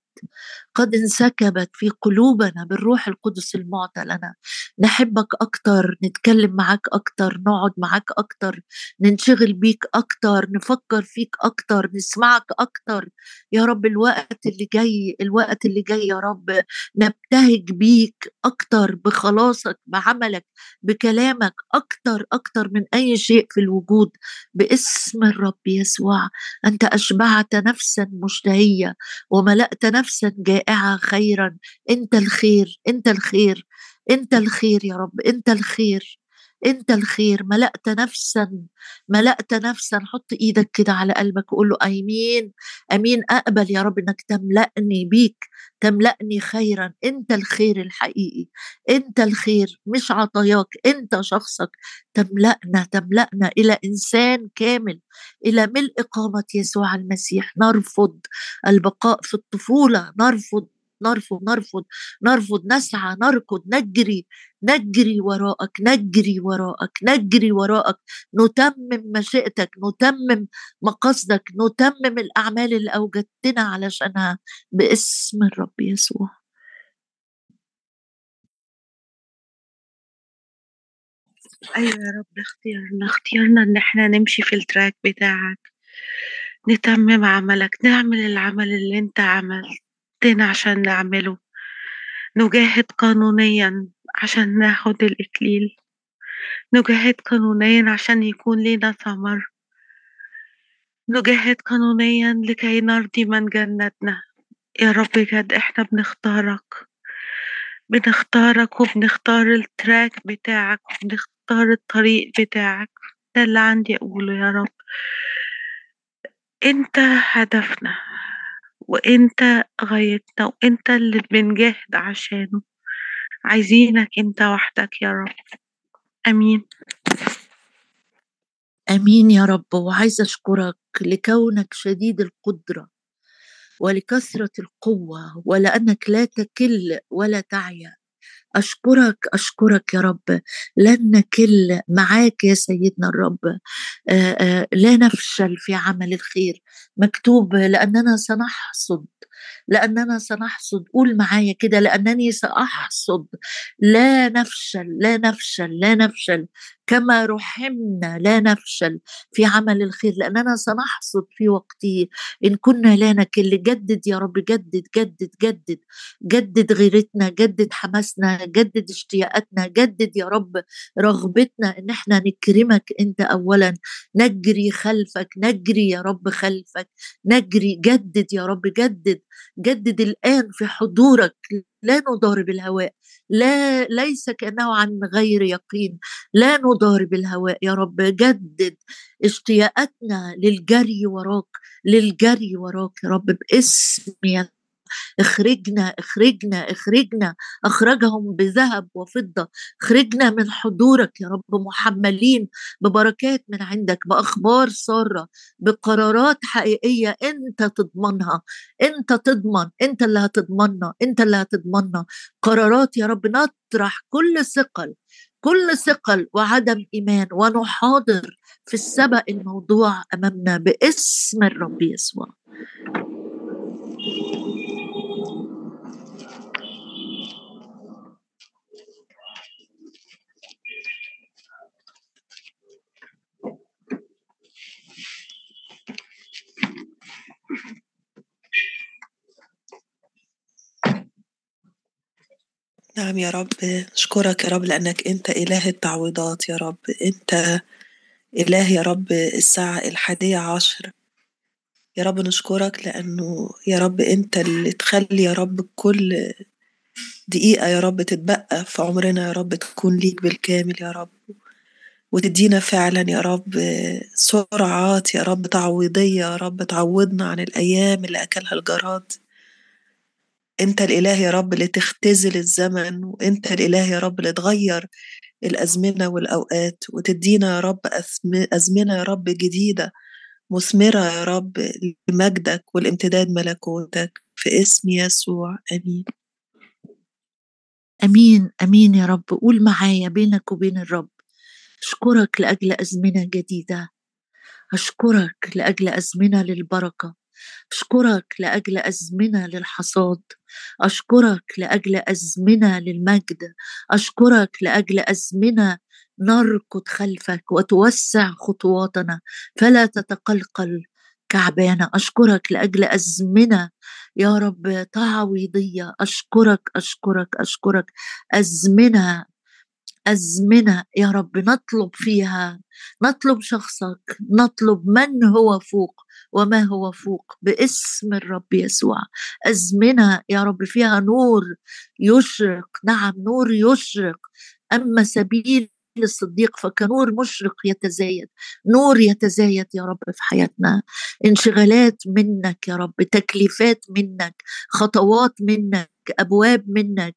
قد انسكبت في قلوبنا بالروح القدس المعطى لنا نحبك أكتر نتكلم معك أكتر نقعد معك أكتر ننشغل بيك أكتر نفكر فيك أكتر نسمعك أكتر. يا رب الوقت اللي جاي الوقت اللي جاي يا رب نبتهج بيك أكتر بخلاصك بعملك بكلامك أكتر أكتر من أي شيء في الوجود. باسم الرب يسوع أنت أشبعت نفسا مشتهية وملأت نفسا جائعة خيرا. أنت الخير أنت الخير أنت الخير يا رب أنت الخير. أنت الخير ملأت نفسا ملأت نفسا. حط إيدك كده على قلبك وقول له آمين آمين أقبل يا رب إنك تملأني بيك تملأني خيرا. أنت الخير الحقيقي أنت الخير مش عطاياك أنت شخصك. تملأنا تملأنا إلى إنسان كامل إلى ملء قامة يسوع المسيح. نرفض البقاء في الطفولة نرفض نرفض نرفض نرفض نسعى نركض نجري نجري وراءك نجري وراءك نجري وراءك نتمم مشيئتك نتمم مقاصدك نتمم الأعمال اللي أوجدتنا علشانها باسم الرب يسوع. أيوة يا رب اختيارنا اختيارنا إن إحنا نمشي في التراك بتاعك. نتمم عملك نعمل العمل اللي أنت عملتنا عشان نعمله. نجاهد قانونيا عشان ناخد الإكليل. نجاهد قانونيا عشان يكون لينا ثمر. نجاهد قانونيا لكي نرضي من جنتنا. يا رب بجد إحنا بنختارك. بنختارك وبنختار التراك بتاعك وبنختار الطريق بتاعك. ده اللي عندي أقوله يا رب. أنت هدفنا. وإنت غايتنا وإنت اللي بنجاهد عشانه. عايزينك إنت وحدك يا رب. آمين. آمين يا رب. وعايزه أشكرك لكونك شديد القدرة ولكثرة القوة ولأنك لا تكل ولا تعيا. أشكرك أشكرك يا رب. لن نكل معاك يا سيدنا الرب. لا نفشل في عمل الخير. مكتوب لأننا سنحصد لأننا سنحصد. قول معايا كده لأنني سأحصد. لا نفشل لا نفشل لا نفشل. كما رحمنا لا نفشل في عمل الخير لأننا سنحصد في وقته. إن كنا لا نكل جدد يا رب جدد جدد جدد. جدد غيرتنا جدد حماسنا جدد اشتياقاتنا جدد يا رب رغبتنا إن إحنا نكرمك أنت أولا. نجري خلفك نجري يا رب خلفك. نجري جدد يا رب جدد. جدد الآن في حضورك. لا نضارب الهواء لا ليس كأنه عن غير يقين لا نضارب الهواء. يا رب جدد اشتياقاتنا للجري وراك للجري وراك يا رب باسم اخرجنا اخرجنا اخرجنا. أخرجهم بذهب وفضة. اخرجنا من حضورك يا رب محملين ببركات من عندك بأخبار سارة بقرارات حقيقية أنت تضمنها. أنت تضمن أنت اللي هتضمننا أنت اللي هتضمننا. قرارات يا رب نطرح كل ثقل كل ثقل وعدم إيمان ونحاضر في السبق الموضوع أمامنا باسم الرب يسوع. نعم يا رب نشكرك يا رب لأنك أنت إله التعويضات يا رب أنت إله يا رب الساعة الحادية عشر يا رب نشكرك لأنه يا رب أنت اللي تخلي يا رب كل دقيقة يا رب تتبقى في عمرنا يا رب تكون ليك بالكامل يا رب وتدينا فعلا يا رب سرعات يا رب تعويضية يا رب تعوضنا عن الأيام اللي أكلها الجراد أنت الإله يا رب اللي تختزل الزمن وأنت الإله يا رب اللي تغير الأزمنة والأوقات وتدينا يا رب أزمنة يا رب جديدة مثمرة يا رب لمجدك والامتداد ملكوتك في اسم يسوع آمين. آمين آمين يا رب. قول معايا بينك وبين الرب أشكرك لأجل أزمنة جديدة. أشكرك لأجل أزمنة للبركة. أشكرك لأجل أزمنة للحصاد. أشكرك لأجل أزمنة للمجد. أشكرك لأجل أزمنة نركض خلفك وتوسع خطواتنا. فلا تتقلقل كعبانة أشكرك لأجل أزمنة. يا رب تعويضية. أشكرك أشكرك أشكرك. أزمنة أزمنة يا رب نطلب فيها. نطلب شخصك نطلب من هو فوق وما هو فوق باسم الرب يسوع. أزمنة يا رب فيها نور يشرق. نعم نور يشرق. أما سبيل الصديق فكنور مشرق يتزايد. نور يتزايد يا رب في حياتنا. انشغالات منك يا رب تكليفات منك خطوات منك أبواب منك.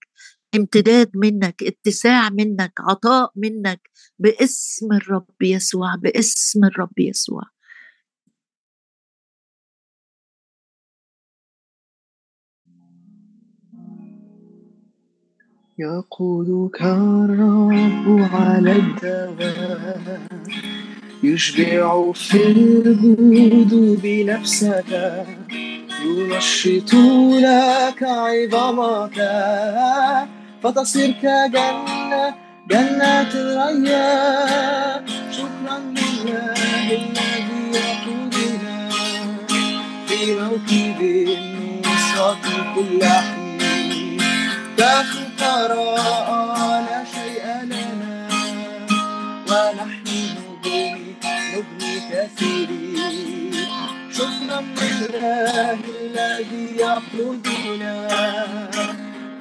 امتداد منك اتساع منك عطاء منك باسم الرب يسوع باسم الرب يسوع. يقودك الرب على الدوام يشبع في الجود بنفسك ينشط لك عظمك. فتصير كجنة جنة الريان شكرا لله الذي يقودنا في موكب النصرة كل حين. كفقراء لا شيء لنا. ونحن نبني نبني كثيرين. شكرا لله الذي يقودنا.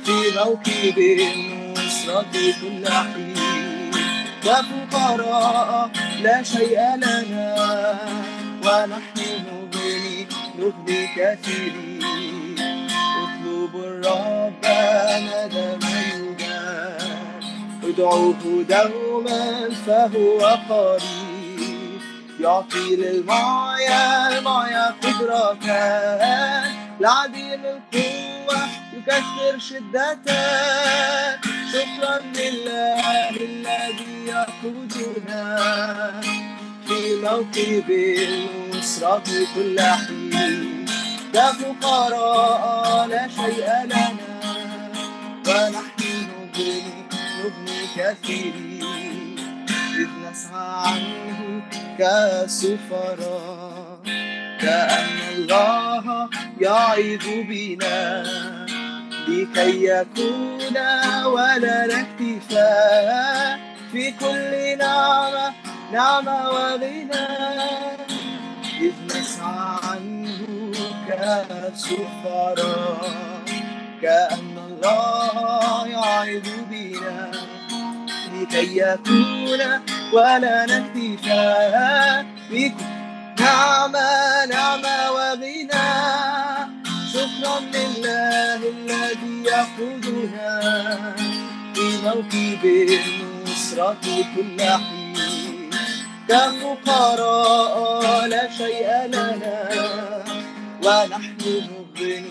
في موكب النصرة كل حين كفقراء لا شيء لنا. ونحن نبني نبني كثيرين. أطلب الرب ندم ادعوه دوما فهو قريب. يعطي للمعيا المعيا قدرة لعديم القوة يكثر شدته شكرا لله الذي يقودنا في موكب النصرة كل حين. كفقراء لا شيء لنا. ونحن نبني نبني كثيرين إذ نسعى عنه كسفراء. كأن الله يعيد بنا. لكي يكون ولنا اكتفاء في كل نعمة نعمة وغنى. إذ نسعى عنه كسفراء كأن الله يعيد بنا. لكي يكون ولنا اكتفاء في نعمة نعمة وغنى. شكرا لله الذي يقودنا في موكب النصرة كل حين. كفقراء لا شيء لنا ونحن نبني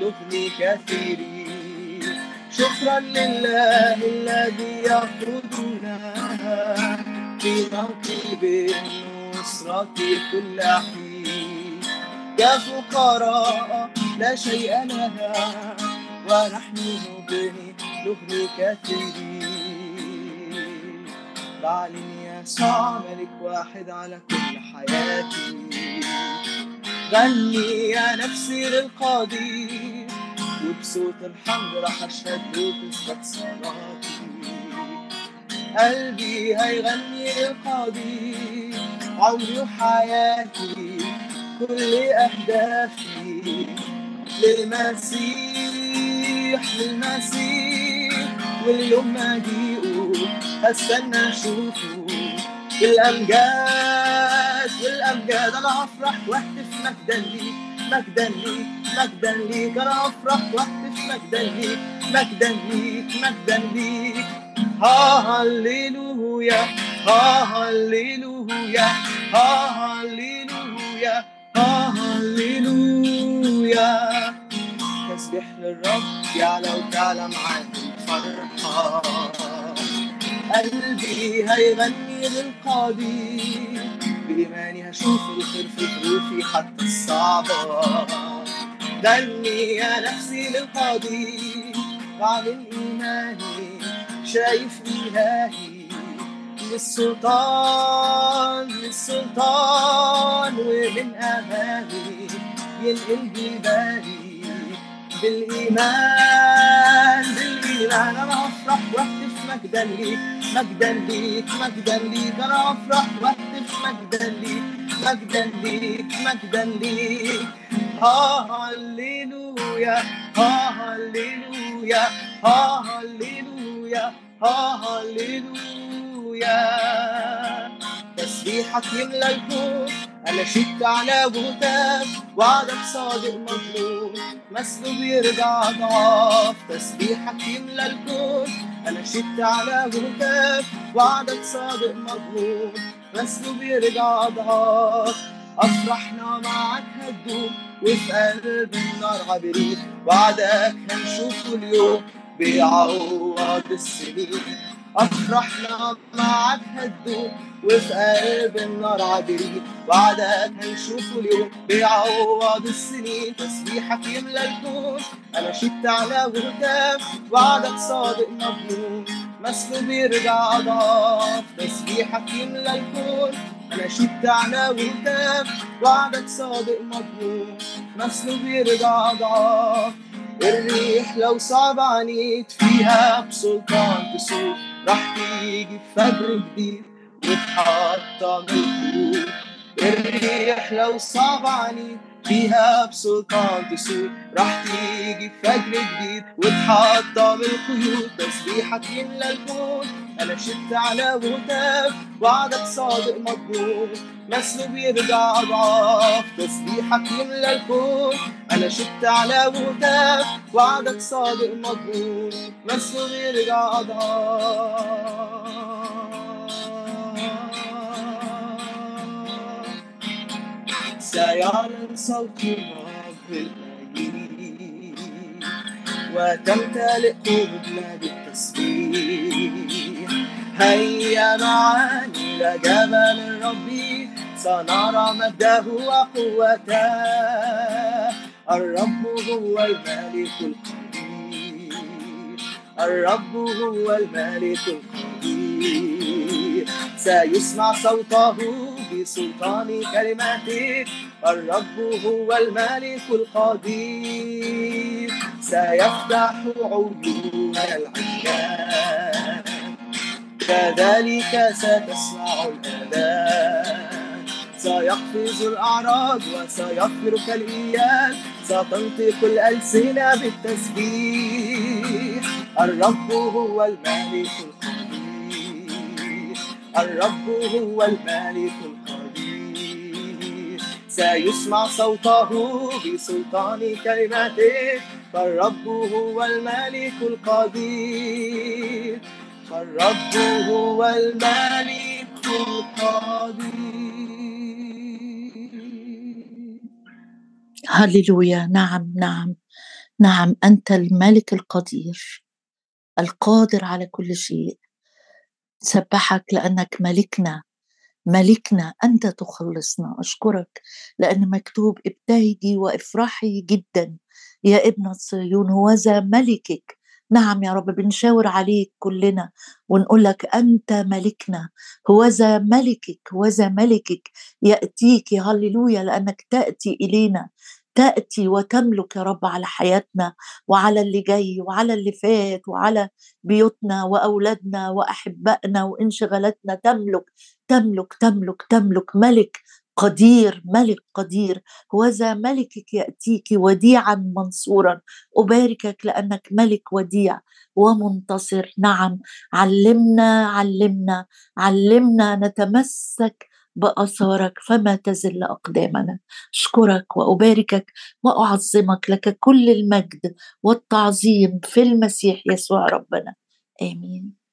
نبني كثيرين. شكرا لله الذي يقودنا في موكب النصرة كل حين. كفقراء لا شيء لنا ونحن نبني نبني كثيرين بعلن يسوع ملك واحد على كل حياتي. غني يا نفسي للقدير وبصوت الحمد راح أشهد وتثبت صلاتي قلبي هيغني للقدير عمري وحياتي كل أهدافي. للمسيح للمسيح. واليوم ما اجيئه هستنى أشوفه. بالامجاد بالامجاد أنا أفرح وأهتف مجدا ليك مجدا ليك مجدا ليك أنا أفرح وأهتف مجدا ليك مجدا ليك مجدا ليك ها هللويا ها هللويا. هللويا تسبح للرب يعلى وتعلى معاك فرحة قلبي هيغني للقدير بإيماني هشوف الخير في ظروفي حتى الصعبة. غني يا نفسي للقدير بعمل إيماني شايف إلهي. للسلطان للسلطان ومن أمامي ينقل جبالي بالإيمان بالإيمان. أنا أفرح واهتف مجدا ليك مجدا ليك مجدا ليك. أنا أفرح واهتف مجدا ليك مجدا ليك مجدا ليك. هاليلويا هاليلويا هاليلويا هاليلويا تسبيحك يملى الكون. أنا شدت على وهتاف وعدك صادق مظلوم. مسلوب يرجع ضعاف تسبيحك يملى الكون. أنا شدت على وهتاف وعدك صادق مظلوم. مسلوب يرجع ضعاف افرحنا معك هتدوم وفي قلب النار عبريت وعدك هنشوفه اليوم بيعوض السنين. افرحنا معك هتدوم وفي قلب النار عابرين وعدك هنشوفه اليوم بيعوض السنين. تسبيحك يملى الكون أنا شدت على وهتاف وعدك صادق مضمون مسلو بيرجع أضعاف تسبيحك يملى الكون أنا شدت على وهتاف وعدك صادق مضمون مسلو بيرجع أضعاف. الريح لو صعب عنيت فيها بسلطان تسوق راح تيجي فجر جديد وتحطم القلوب الريح لو صعب عنيت فيها بسلطان تسوق راح تيجي فجر جديد وتحطم القيود تسبيحك يملى الكون أنا شدت على وهتاف وعدك صادق مضمون نسله بيرجع اضعاف تسبيحك يملى الكون. أنا شدت على وهتاف وعدك صادق مضمون نسله بيرجع اضعاف سيعلن صوت الرب وتمتلئ قلوبنا بالتسبيح هيا معا إلى جبل الرب سنرى مجده وقوته. الرب هو الملك القدير. الرب هو الملك القدير. سيسمع صوته بسلطان كلماته. الرب هو الملك القدير. سيفتح عيون العيان كذلك ستسمع الآذان سيقفز الأعراض وسيطرق الإيان ستنطق الألسنة بالتسبيح. الرب هو الملك القدير. الرب هو الملك القدير. سيسمع صوته بسلطان كلماته. فالرب هو الملك القدير. فالرب هو الملك القدير هللويا. نعم نعم نعم. أنت الملك القدير القادر على كل شيء. سبحك لأنك ملكنا ملكنا. أنت تخلصنا. أشكرك لأن مكتوب ابتهجي وافرحي جدا. يا ابنة صهيون هوذا ملكك. نعم يا رب بنشاور عليك كلنا ونقول لك أنت ملكنا هوذا ملكك هوذا ملكك يأتيك هللويا لأنك تأتي إلينا تأتي وتملك يا رب على حياتنا وعلى اللي جاي وعلى اللي فات وعلى بيوتنا وأولادنا وأحبائنا وانشغالاتنا تملك تملك تملك تملك ملك قدير ملك قدير. وذا ملكك يأتيك وديعا منصورا. أباركك لأنك ملك وديع ومنتصر. نعم علمنا علمنا علمنا نتمسك بأثارك فما تزل أقدامنا. أشكرك وأباركك وأعظمك لك كل المجد والتعظيم في المسيح يسوع ربنا. آمين.